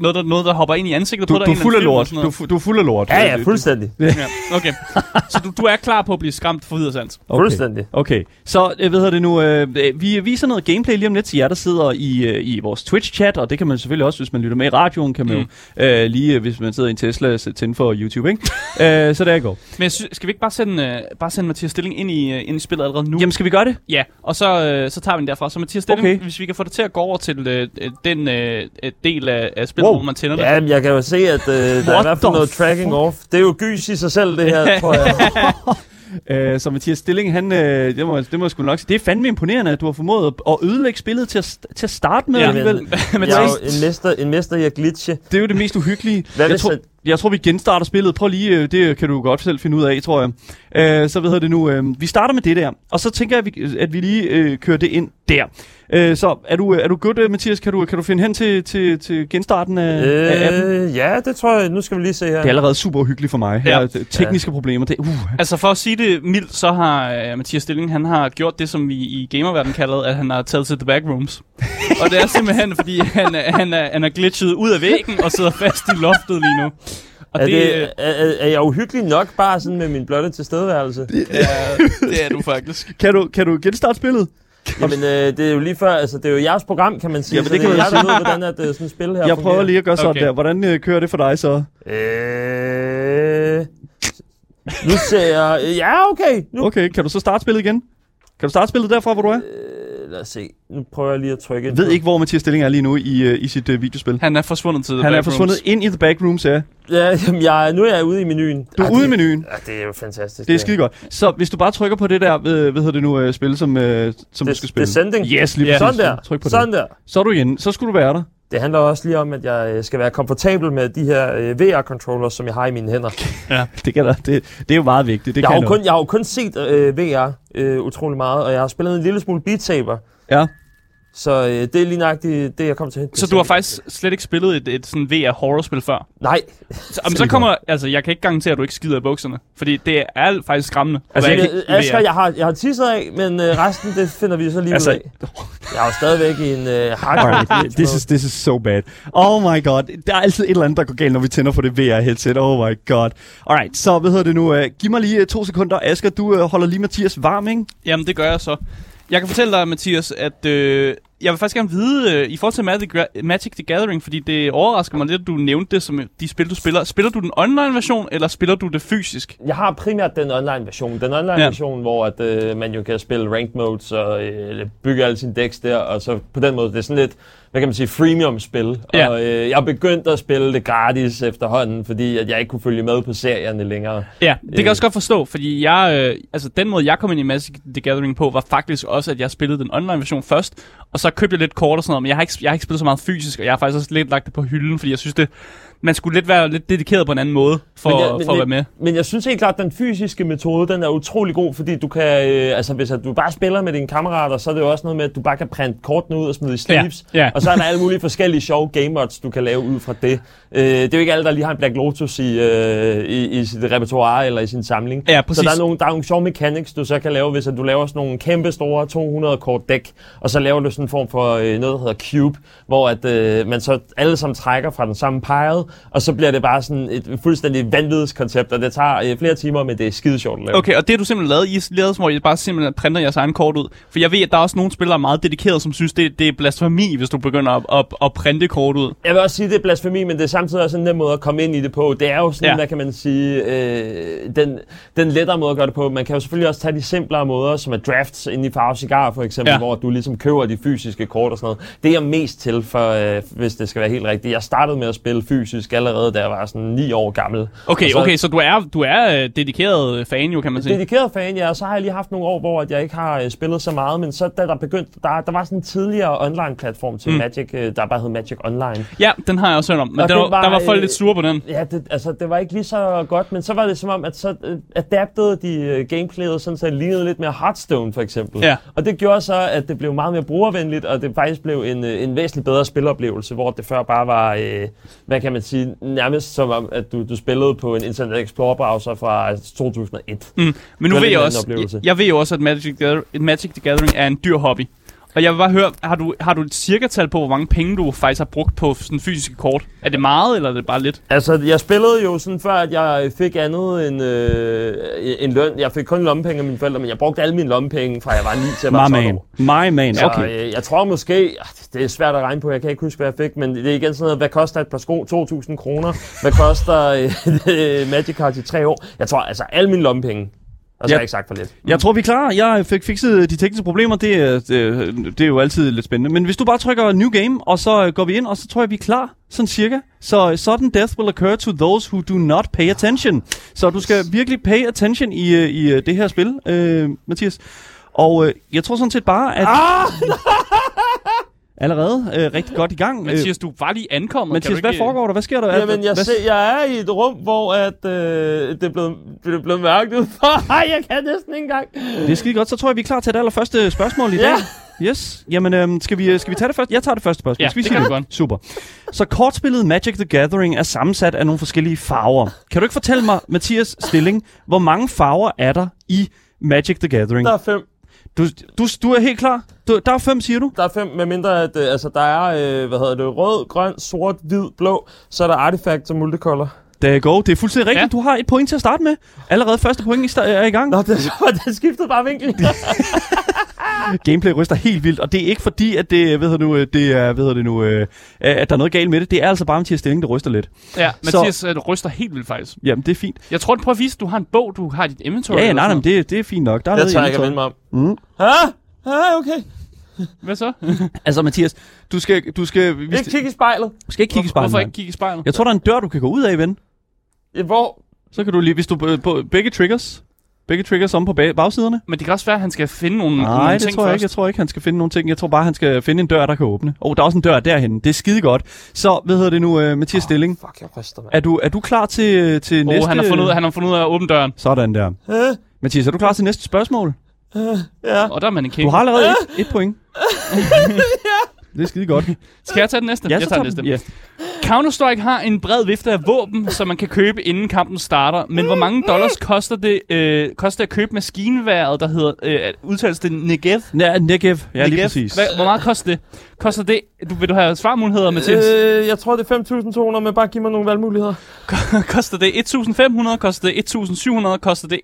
noget, der, noget, der hopper ind i ansigtet Du, på dig. du er en fuld af lort. Du, du er fuld af lort. Ja, ja, fuldstændig. Ja, okay. Så du, du er klar på at blive skræmt for videre sands. Okay. Fuldstændig. Okay, så øh, hvad hedder det nu? Øh, vi viser noget gameplay lige om lidt til jer, der sidder i, øh, i vores Twitch-chat, og det kan man selvfølgelig også, hvis man lytter med i radioen, kan man Mm. jo øh, lige, hvis man sidder i en Tesla, sætte tænde for YouTube, ikke? øh, så der går. Men jeg sy- skal vi ikke bare sende, øh, bare sende Mathias Stilling ind i, øh, ind i spillet allerede nu? Jamen, skal vi gøre det? Ja, og så, øh, så tager vi den derfra. Så Mathias Stilling, Okay. hvis vi kan få det til at gå over til øh, øh, den øh, øh, del af, af spillet, Wow. hvor man tænder det. Ja, jeg kan jo se, at øh, der er i hvert fald noget tracking off. Det er jo gys i sig selv, det her, tror jeg. Øh, så Mathias Stilling, han, øh, det, må, det må jeg sgu nok sige, det er fandme imponerende, at du har formået at- ødelægge spillet til at, til at starte med Ja, alligevel. Men Jeg er jo en mester, en mester i at glitche. Det er jo det mest uhyggelige. Hvad jeg, tror, jeg tror, vi genstarter spillet. Prøv lige, øh, det kan du godt selv finde ud af, tror jeg. Øh, så hvad hedder det nu? Øh, vi starter med det der, og så tænker jeg, at vi, at vi lige øh, kører det ind der. Øh, så er du, er du good, øh, Mathias? Kan du, kan du finde hen til, til, til genstarten af, øh, af appen? Øh, ja, det tror jeg. Nu skal vi lige se her. Det er allerede super uhyggeligt for mig. Ja. Her, tekniske ja. problemer. Det, uh. Altså for at sige det mildt, så har øh, Mathias Stilling, han har gjort det, som vi i gamerverdenen kalder, at han har taget til the backrooms. og det er simpelthen, fordi han, er- han, er, han er glitchet ud af væggen og sidder fast i loftet lige nu. Og er, det, det, øh, er, er, jeg uhyggelig nok bare sådan med min blotte tilstedeværelse? ja, det er du faktisk. Kan, du, kan du genstarte spillet? Jamen, øh, det er jo lige før, altså det er jo jeres program, kan man sige. Jamen, så det kan er man jeg, der ved, hvordan at, øh, sådan et spil her Jeg prøver fungerer. lige at gøre sådan Okay. der. Hvordan øh, kører det for dig så? Øh, nu ser jeg... Ja, okay. Nu, Okay, kan du så starte spillet igen? Kan du starte spillet derfra, hvor du er? øh, lad os se. Nu prøver jeg lige at trykke Jeg ind ved ikke, hvor Mathias Stilling er lige nu i, øh, i sit øh, videospil. Han er forsvundet til the Han er forsvundet ind i the backrooms, ja. Ja, jamen, jeg, nu er jeg ude i menuen. Du er ude i menuen. Ja, det er jo fantastisk. Det er skide godt. Så hvis du bare trykker på det der, hvad, hvad hedder det nu, øh, spil, som, øh, som du Det, skal spille. descending. Yes, lige Ja. præcis. Sådan der. Tryk på Sådan det. der. Så er du igen. Så skulle du være der. Det handler også lige om, at jeg øh, skal være komfortabel med de her øh, VR-controllers, som jeg har i mine hænder. Det, kan der, det, det er jo meget vigtigt. Det Jeg har, kan jo noget. kun, jeg har jo kun set øh, VR øh, utrolig meget, og jeg har spillet en lille smule Beat Saber. Ja. Så øh, det er lige nøjagtigt det, jeg kommer til at hente. Så du har faktisk slet ikke spillet et, et sådan VR horrorspil før? Nej, Så, jamen, så kommer, altså jeg kan ikke garantere, at du ikke skider i bukserne. Fordi det er faktisk skræmmende. Altså, jeg, Asger, jeg har, jeg har tisset af, men øh, resten, det finder vi så lige Altså- ud af. Jeg er jo stadigvæk i en øh, hardcore this is, this is so bad. Oh my god. Der er altid et eller andet, der går galt, når vi tænder for det VR-headset. Oh my god. Alright, så hvad hedder det nu? Uh, giv mig lige uh, to sekunder. Asger, du uh, holder lige Mathias varm, ikke? Jamen, det gør jeg så. Jeg kan fortælle dig, Mathias, at øh, jeg vil faktisk gerne vide, øh, i forhold til Magic, Magic the Gathering, fordi det overrasker mig lidt, at du nævnte det som de spil, du spiller. Spiller du den online-version, eller spiller du det fysisk? Jeg har primært den online-version. Den online-version, ja. hvor at, øh, man jo kan spille ranked modes og øh, bygge alle sine decks der, og så på den måde, det er sådan lidt, hvad kan man sige, freemium-spil. Ja. Og øh, jeg er begyndt at spille det gratis efterhånden, fordi at jeg ikke kunne følge med på serierne længere. Ja, det kan jeg også godt forstå, fordi jeg, øh, altså den måde, jeg kom ind i Magic the Gathering på, var faktisk også, at jeg spillede den online-version først, og så købte jeg lidt kort og sådan noget, men jeg har, ikke, jeg har ikke spillet så meget fysisk, og jeg har faktisk også lidt lagt det på hylden, fordi jeg synes, det, man skulle lidt være lidt dedikeret på en anden måde, for, Men jeg- men for at være med. Men jeg synes helt klart, at den fysiske metode, den er utrolig god, fordi du kan, øh, altså hvis at du bare spiller med dine kammerater, så er det jo også noget med, at du bare kan printe kortene ud og smide i sleeves. Ja, ja. Og så er der alle mulige forskellige sjove game mods, du kan lave ud fra det. Øh, det er jo ikke alle, der lige har en Black Lotus i, øh, i, i sit repertoire eller i sin samling. Ja, Så præcis. der er, nogle, der er nogle sjove mechanics, du så kan lave, hvis at du laver sådan nogle kæmpe store 200 kort dæk, og så laver du sådan en form for øh, noget, der hedder cube, hvor at, øh, man så alle sammen trækker fra den samme pile, og så bliver det bare sådan et fuldstændig vanvittigt koncept, og det tager øh, flere timer, men det er skide sjovt at lave. Okay, og det du simpelthen lavet, I lavet, hvor I bare simpelthen printer jeres egen kort ud. For jeg ved, at der er også nogle spillere meget dedikeret, som synes, det, det er blasfemi, hvis du begynder at, at, at printe kort ud. Jeg vil også sige, at det er blasfemi, men det er samtidig også en nem måde at komme ind i det på. Det er jo sådan, ja. Hvad kan man sige, øh, den, den lettere måde at gøre det på. Man kan jo selvfølgelig også tage de simplere måder, som er drafts ind i Farve Cigar for eksempel. Ja. hvor du ligesom køber de fysiske kort og sådan noget. Det er jeg mest til, for, øh, hvis det skal være helt rigtigt. Jeg startede med at spille fysisk allerede, da jeg var sådan 9 år gammel. Okay, så- okay, så du er, du er øh, dedikeret fan jo, kan man sige. Dedikeret fan, ja, og så har jeg lige haft nogle år, hvor at jeg ikke har øh, spillet så meget, men så da der begyndte, der, der var sådan en tidligere online-platform til mm. Magic, øh, der bare hed Magic Online. Ja, den har jeg også hørt om. Men Og der, var, der var folk øh, lidt sure på den. Ja, det, altså, det var ikke lige så godt, men så var det som om, at så øh, adaptede de øh, gameplayet sådan, så det lignede lidt mere Hearthstone for eksempel. Ja. Og det gjorde så, at det blev meget mere brugervenligt, og det faktisk blev en, øh, en væsentligt bedre spiloplevelse, hvor det før bare var, øh, hvad kan man sige, nærmest som om, at du, du spillede på en Internet Explorer-browser fra 2001. Mm. Men nu ved jeg også, jeg, jeg ved jo også, at Magic, the Gather- Magic the Gathering er en dyr hobby. Og jeg vil bare høre, har du, har du et cirka-tal på, hvor mange penge du faktisk har brugt på sådan fysiske kort? Er det meget, eller er det bare lidt? Altså, jeg spillede jo sådan før, at jeg fik andet end øh, en løn. Jeg fik kun lommepenge af mine forældre, men jeg brugte alle mine lommepenge, fra jeg var 9 til jeg var My 12 man. år. My man. Så Okay. øh, jeg tror måske, ah, det er svært at regne på, jeg kan ikke huske, hvad jeg fik, men det er igen sådan noget, hvad koster et par sko? 2.000 kroner. Hvad koster øh, Magic Card i tre år? Jeg tror altså, alle mine lommepenge. Og så Ja. har jeg ikke sagt for lidt. Jeg tror, vi er klar. Jeg fik fikset de tekniske problemer. Det, er- det, det er jo altid lidt spændende. Men hvis du bare trykker New Game, og så øh, går vi ind, og så tror jeg, vi er klar. Sådan cirka. Så sudden death will occur to those who do not pay attention. Så du skal virkelig pay attention i, øh, i øh, det her spil, øh, Mathias. Og øh, jeg tror sådan set bare, at... Ah! Allerede øh, rigtig godt i gang. Mathias, du var lige ankommet. Mathias, kan du hvad ikke- foregår der? Hvad sker der? Jamen, jeg, hvad, se, jeg er i et rum, hvor at, øh, det, er blevet, det er blevet mørkt udenfor. Ej, jeg kan næsten ikke engang. Det er skide godt. Så tror jeg, vi er klar til det allerførste spørgsmål i dag. Yes. Jamen, øhm, skal, vi, skal vi tage det først? Jeg tager det første spørgsmål. Ja, skal vi det kan du godt. Super. Så kortspillet Magic the Gathering er sammensat af nogle forskellige farver. Kan du ikke fortælle mig, Mathias Stilling, hvor mange farver er der i Magic the Gathering? Der er fem. Du, du, du er helt klar? Du, der er fem, siger du? Der er fem, med mindre at, øh, altså, der er, øh, hvad hedder det, rød, grøn, sort, hvid, blå. Så er der artifacts og multicolor. Der go. Det er fuldstændig rigtigt. Ja. Du har et point til at starte med. Allerede første point er i gang. Nå, det, det skiftede bare vinkel. Gameplay ryster helt vildt, og det er ikke fordi, at det, ved du, øh, det er, ved det nu, øh, at der er noget galt med det. Det er altså bare Mathias Stilling, der ryster lidt. Ja, Så- Mathias øh, ryster helt vildt faktisk. Jamen, det er fint. Jeg tror, du prøver at vise, at du har en bog, du har dit inventory. Ja, ja, nej, nej, men det, det er fint nok. Der er Jeg tager ikke at mig om. Mm. Ah, ah, okay. Hvad så? Altså, Mathias, du skal, du skal, vi Ikke kigge i spejlet. skal ikke kigge i spejlet. Hvorfor ikke kigge i spejlet? Jeg tror, der er en dør, du kan gå ud af, ven. Hvor? Så kan du lige, hvis du på, på begge triggers, begge triggers om på bag, bagsiderne. Men det kan også være, at han skal finde nogle, Nej, nogle det ting tror jeg først. ikke. Jeg tror ikke, han skal finde nogle ting. Jeg tror bare, han skal finde en dør, der kan åbne. Og oh, der er også en dør derhen. Det er skide godt. Så, hvad hedder det nu, uh, Mathias Stilling? Fuck, jeg ryster, mand. Er du, er du klar til, til Oh, næste... han, har fundet ud, han har fundet ud af at åbne døren. Sådan der. Øh, Mathias, er du klar til næste spørgsmål? ja. Og der er man en Du har allerede et, et point. Det er skide godt. Skal jeg tage den næste? Ja, jeg tager tager den næste. ja. Counter-Strike har en bred vifte af våben, som man kan købe inden kampen starter. Men hvor mange dollars koster det, øh, koster det at købe maskinværet, der hedder, øh, udtales det Negev? Ja, Negev. Ja, lige Negev? præcis. Hvad, hvor meget koster det? Koster det, du, vil du have svarmuligheder, Mathias? Øh, jeg tror, det er 5.200, men bare giv mig nogle valgmuligheder. koster det 1.500, koster det 1.700, koster det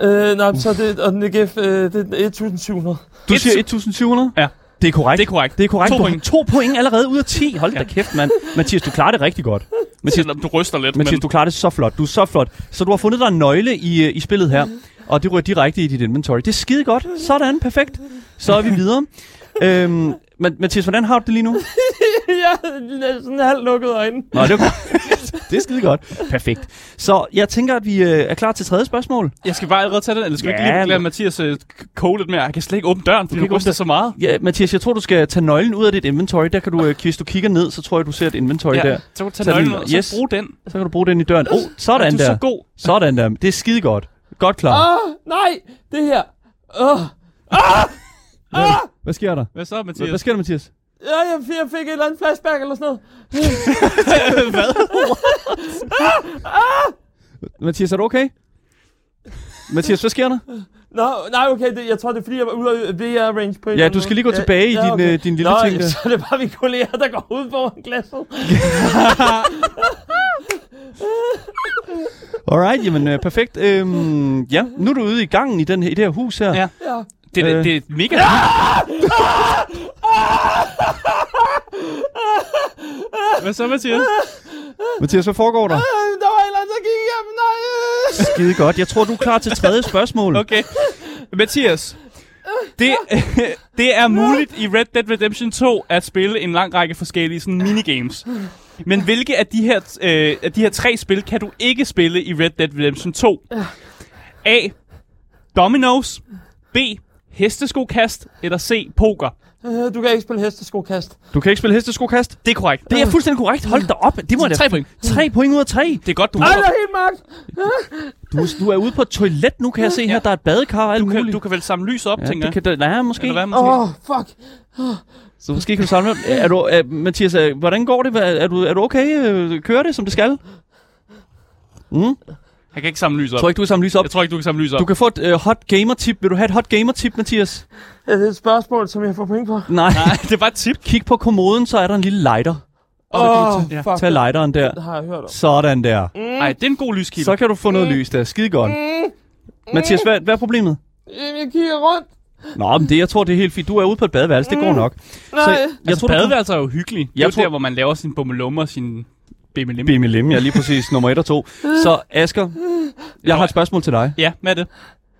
1.900? Øh, nej, så det, og Negef, øh, det er 1.700. Du siger 1700? Ja. Det er korrekt. Det er korrekt. Det er korrekt. To point. to point allerede ud af 10. Hold da Ja. kæft, mand. Mathias, du klarer det rigtig godt. Mathias, du ryster lidt. Mathias, men... du klarer det så flot. Du er så flot. Så du har fundet dig en nøgle i, øh, i spillet her, og det ryger direkte i dit inventory. Det er skide godt. Sådan, perfekt. Så er vi videre. øhm, men, Mathias, hvordan har du det lige nu? jeg er sådan halvt lukket øjne. Nå, det er, det er skide godt. Perfekt. Så jeg tænker, at vi øh, er klar til tredje spørgsmål. Jeg skal bare allerede tage den, eller skal vi Ja, ikke lige lade Mathias øh, koge lidt mere? Jeg kan slet ikke åbne døren, fordi kan du ryster så meget. Ja, Mathias, jeg tror, du skal tage nøglen ud af dit inventory. Der kan du, øh, hvis du kigger ned, så tror jeg, du ser et inventory Ja, der. så kan du tage Tag den- nøglen ud, og så yes. bruge den. Så kan du bruge den i døren. Oh, sådan du er der. så god. Sådan der. Det er skide godt. Godt klar. Åh, nej, det her. Åh, Hvad sker der? Hvad så, Hvad, Mathias? hvad sker der, Mathias? ja, jeg, fik, jeg fik et eller andet flashback eller sådan noget. Mathias, er du okay? Mathias, hvad sker der? Nå, nej, okay, det, jeg tror, det er fordi, jeg var ude af VR-range på en Ja, du skal lige gå tilbage i din, øh, din lille Nå, ting der. så er det bare mine kolleger, der går ud foran glasset. Alright, jamen øh, perfekt. Øhm, ja, nu er du ude i gangen i, den, her- i det her hus her. Ja. Ja. Det, det, Øh. det er mega Hvad så, Mathias? Mathias, hvad foregår der? Øh, Der var en eller anden, der gik hjem. Nej. Skide godt. Jeg tror, du er klar til tredje spørgsmål. Okay. Mathias. Det, det er muligt i Red Dead Redemption 2 at spille en lang række forskellige sådan, minigames. Men hvilke af de, her, øh, af de her tre spil kan du ikke spille i Red Dead Redemption 2? A. Dominoes. B. hesteskokast, eller C. Poker. Øh, du kan ikke spille hesteskokast. Du kan ikke spille hesteskokast? Det er korrekt. Det er fuldstændig korrekt. Hold da op. Det må da... tre point. Tre point ud af tre. Det er godt, du Ej, det er helt mørkt. Du, du er ude på et toilet nu, kan jeg se her. Ja. Der er et badekar og alt du kan, muligt. du kan vel samle lys op, ja, tænker det jeg. kan, da- ja, måske. Åh, oh, fuck. Så måske kan du samle... Er du, er, Mathias, er, hvordan går det? Hvad- Er du, er du okay? Øh, Kører det, som det skal? Mm? Jeg kan ikke samle lys op. Jeg tror ikke, du kan samle lys op. Jeg tror ikke, du kan samle lys op. Du kan få et øh, hot gamer-tip. Vil du have et hot gamer-tip, Mathias? Er det et spørgsmål, som jeg får point på? Nej. Nej, det var et tip. Kig på kommoden, så er der en lille lighter. Åh, oh, ja. fuck. Tag lighteren der. Det har jeg hørt om. Sådan der. Nej, det er en god lyskilde. Så kan du få noget lys der. Skide godt. Mathias, hvad, hvad er problemet? Jeg kigger rundt. Nå, men det, jeg tror, det er helt fint. Du er ude på et badeværelse. Det går nok. Nej. Så, jeg Altså, tror, badeværelser er jo hyggelige. Det er Jeg jo tror- der, hvor man laver sin bummelummer og sin bimmelim. BMLM, ja, lige præcis. Nummer 1 og 2. Så Asger, jeg har et spørgsmål til dig. Ja, hvad er det?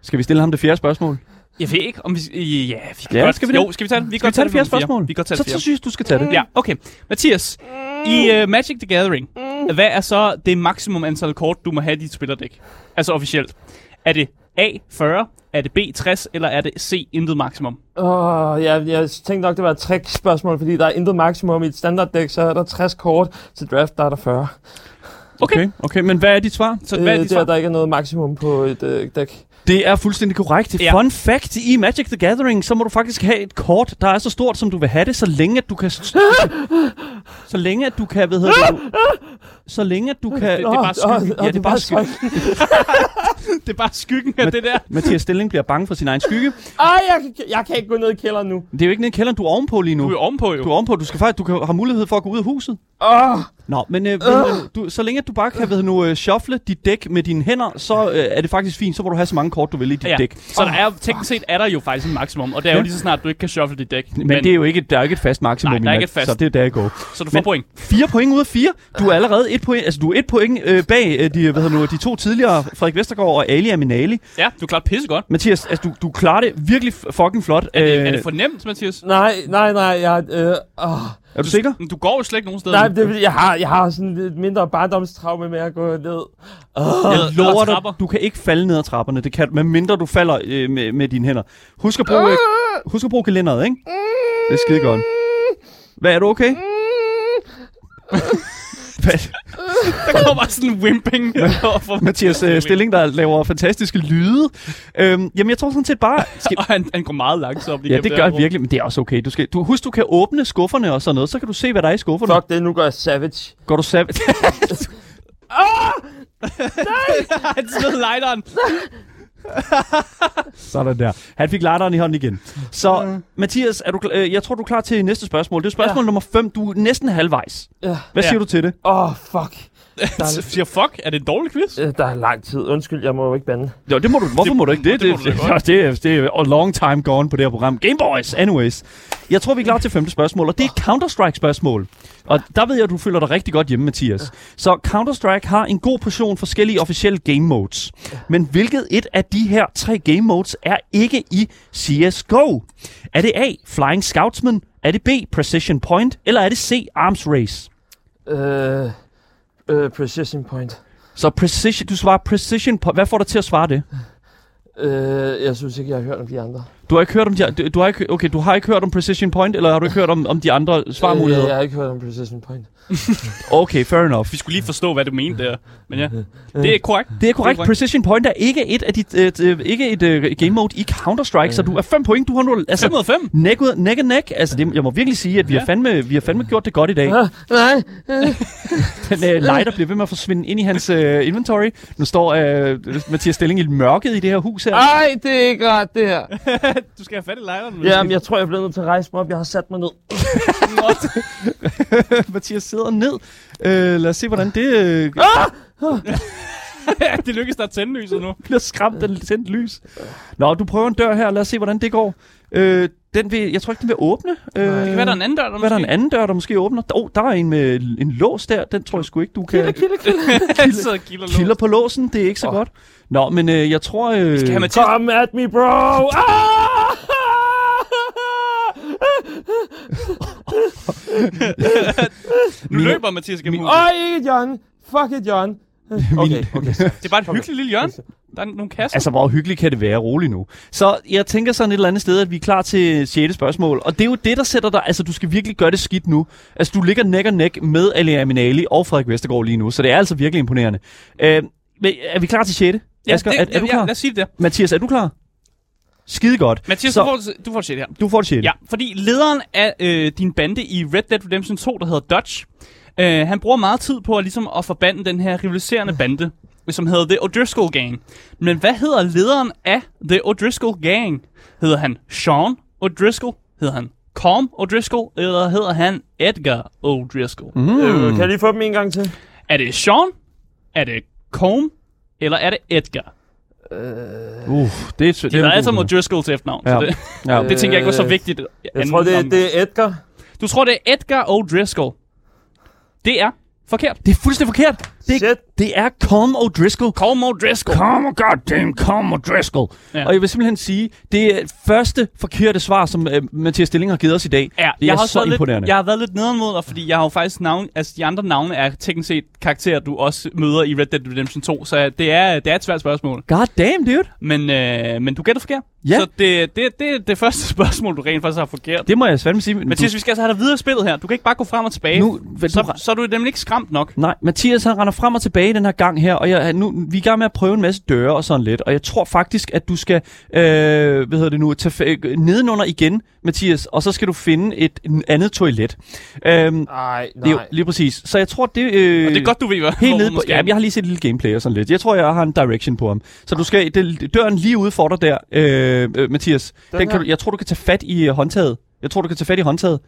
Skal vi stille ham det fjerde spørgsmål? Jeg ved ikke, om vi... Ja, vi kan Ja, godt. skal vi det? Jo, skal vi tage det? Vi Skal vi tage det fjerde spørgsmål? Vi kan godt tage så, det så fjerde. synes jeg, du skal tage det. Ja, okay. Mathias, i uh, Magic the Gathering, hvad er så det maksimum antal kort, du må have i dit spillerdæk? Altså officielt. Er det A, 40, er det B, 60, eller er det C, intet maksimum? Åh, oh, ja, jeg tænkte nok, det var et trick-spørgsmål, fordi der er intet maksimum i et standarddæk, så er der 60 kort. Til draft, der er der 40. Okay. Okay, okay, men hvad er dit svar? Så hvad er Øh, dit det er, svar? der ikke er noget maksimum på et øh, dæk. Det er fuldstændig korrekt. Ja. Fun fact, i Magic the Gathering, så må du faktisk have et kort, der er så stort, som du vil have det, så længe at du kan... så længe at du kan, hvad hedder det? Så længe at du kan... Det- det er bare skyggen. Ja, det er bare skyggen. Det er bare skyggen af det der. Mathias Stilling bliver bange for sin egen skygge. Ej, jeg, kan- jeg kan ikke gå ned i kælderen nu. Det er jo ikke nede i kælderen, du er ovenpå lige nu. Du er ovenpå jo. Du er ovenpå, du skal faktisk, du kan, har mulighed for at gå ud af huset. Åh, Nå, men, øh, øh, du, så længe du bare kan ved nu, øh, shuffle dit dæk med dine hænder, så øh, er det faktisk fint. Så må du have så mange kort, du vil i dit Ja, dæk. så der er, teknisk set er der jo faktisk en maksimum, og det er jo Ja. lige så snart, du ikke kan shuffle dit dæk. Men, men det er jo ikke, der er ikke et fast maksimum. Nej, der er i ikke Magic, et fast. Så det er der, jeg går. Så du får men- point. Fire point ud af fire. Du er allerede et point, altså du er et point øh, bag øh, de, hvad hedder nu, de to tidligere, Frederik Vestergaard og Ali Aminali. Ja, du klarer pisse godt. Mathias, altså du, du klarer det virkelig fucking flot. Er det, Øh, er det for nemt, Mathias? nej, nej, nej, jeg... Øh, åh. Er du sikker? Du går jo slet ikke nogen steder. Nej, det, jeg, har, jeg har sådan et mindre barndomstraume med at gå ned. Åh. Jeg lover dig, trapper. du kan ikke falde ned ad trapperne. Det kan, medmindre du falder øh, med, med dine hænder. Husk at bruge, øh, husk at bruge kalenderet, ikke? Det er skide godt. Hvad, er du okay? Hvad? Der kommer bare sådan en wimping. for Mathias øh, Stilling, der laver fantastiske lyde. Øhm, jamen, jeg tror sådan set bare... Skal, Og han, han går meget langsomt ja, det gør rum. virkelig, men det er også okay. Du skal, du, husk, du kan åbne skufferne og sådan noget, så kan du se, hvad der er i skufferne. Fuck det, nu går jeg savage. Går du sav... Han smed lighteren. Sådan der. Han fik lighteren i hånden igen. Så, Mathias, er du, øh, jeg tror, du er klar til næste spørgsmål. Det er spørgsmål ja. nummer 5. Du er næsten halvvejs. Ja. Hvad Ja. siger du til det? Åh, oh, fuck. Så siger fuck, er det en dårlig quiz? Øh, Der er lang tid. Undskyld, jeg må jo ikke bande. Jo, det må du. Hvorfor det, må du ikke det? det må Det, du da det, det, det, det er a long time gone på det her program. Game Boys, anyways. Jeg tror, vi er klar til femte spørgsmål, og det er et Counter-Strike-spørgsmål. Og der ved jeg, at du føler dig rigtig godt hjemme, Mathias. Så Counter-Strike har en god portion forskellige officielle game modes. Men hvilket et af de her tre game modes er ikke i CSGO? Er det A, Flying Scoutsman? Er det B, Precision Point? Eller er det C, Arms Race? Øh, øh, precision point. Så precision, du svarer Precision Point. Hvad får dig til at svare det? Øh, jeg synes ikke, jeg har hørt om de andre. Du har ikke hørt om de, du, du har ikke, okay, du har ikke hørt om Precision Point, eller har du ikke hørt om, om de andre Øh, svarmuligheder? jeg har ikke hørt om precision point. Okay, fair enough. Vi skulle lige forstå, hvad du mente der. Men ja, det er korrekt. Det er korrekt. Precision Point er ikke et af dit, øh, øh, ikke et øh, game mode i Counter-Strike, så du er 5 point. Du har nu altså 5 ud af 5. neck, ud, neck and neck. Altså, det, jeg må virkelig sige, at vi, Ja. har fandme, vi har fandme gjort det godt i dag. Nej, Den øh, lighter bliver ved med at forsvinde ind i hans øh, inventory. Nu står øh, Mathias Stilling i mørket i det her hus her. ej, det er ikke rart, det her. Du skal have fat i lighteren. Ja, men jeg tror, jeg bliver nødt til at rejse mig op. Jeg har sat mig ned. Mathias sidder ned. Øh, lad os se, hvordan det øh, det lykkedes dig at tænde lyset nu. bliver skræmt af tændt lys. Nå, du prøver en dør her. Lad os se, hvordan det går. Øh, den vil, jeg tror ikke, den vil åbne. Øh, Det kan være, der er en anden dør, der hvad er der en måske. anden dør, der måske åbner? Oh, der er en med en lås der. Den tror jeg sgu ikke, du kan... Han sidder og kilder Kilder på låsen, det er ikke så Åh. godt. Nå, men øh, jeg tror... Øh, Skal have Mathias... Come at me, bro! Ah! Nu løber Mathias gennem. Øj, ikke hjørne. Fuck et hjørne. Okay, okay. Det er bare et hyggeligt lille hjørne. Der er nogle kasser. Altså, hvor hyggeligt kan det være? Rolig nu. Så jeg tænker sådan et eller andet sted, at vi er klar til 6. spørgsmål. Og det er jo det, der sætter dig... Altså, du skal virkelig gøre det skidt nu. Altså, du ligger næk og næk med Ali Aminali og Frederik Vestergaard lige nu. Så det er altså virkelig imponerende. Øh, men er vi klar til 6. ja, Asger, det, er, er du ja, klar? lad os sige det der. Mathias, er du klar? Skide godt. Mathias, Så- du får, du får det shit her. Du får det 6. Ja, fordi lederen af øh, din bande i Red Dead Redemption 2, der hedder Dodge, øh, han bruger meget tid på at, ligesom, at forbande den her rivaliserende bande, som hedder The O'Driscoll Gang. Men hvad hedder lederen af The O'Driscoll Gang? Hedder han Sean O'Driscoll? Hedder han Calm O'Driscoll? Eller hedder han Edgar O'Driscoll? Mm. Øh, kan jeg lige få dem en gang til? Er det Sean? Er det Calm? Eller er det Edgar? Uh, det er, det er altså O'Driscoll til efternavn, ja. Så det, Ja. det tænker jeg ikke var så Øh, vigtigt. Jeg tror, det, det er Edgar. Du tror, det er Edgar O'Driscoll. Det er forkert. Det er fuldstændig forkert. Det, Shit. det er Colm O'Driscoll. Colm O'Driscoll. Come goddamn Colm O'Driscoll. Ja. Og jeg vil simpelthen sige, det er første forkerte svar, som uh, Mathias Stilling har givet os i dag. Ja, det jeg er har så imponerende. Lidt, jeg har været lidt nederen mod dig, fordi jeg har jo faktisk navn, altså de andre navne er teknisk set karakterer, du også møder i Red Dead Redemption 2, så det er, det er et svært spørgsmål. God damn, dude. Men, øh, men du gætter forkert. Ja. Så det, det, det er det første spørgsmål, du rent faktisk har forkert. Det må jeg fandme sige. men Mathias, vi skal altså have dig videre spillet her. Du kan ikke bare gå frem og tilbage. Nu- så, du- så er du nemlig ikke skræmt nok. Nej, Mathias han render frem og tilbage den her gang her, og jeg, nu, vi er i gang med at prøve en masse døre og sådan lidt, og jeg tror faktisk, at du skal, øh, hvad hedder det nu, tage fa- nedenunder igen, Mathias, og så skal du finde et en andet toilet. Øhm, Nej, det nej. lige præcis. Så jeg tror, det... Øh, Og det er godt, du ved, hvad Helt nede på, ja, jeg har lige set et lille gameplay og sådan lidt. Jeg tror, jeg har en direction på ham. Så du skal, det, døren lige ude for dig der, øh, øh, Mathias. Den Den kan her? du, jeg tror, du kan tage fat i øh, håndtaget. Jeg tror, du kan tage fat i håndtaget.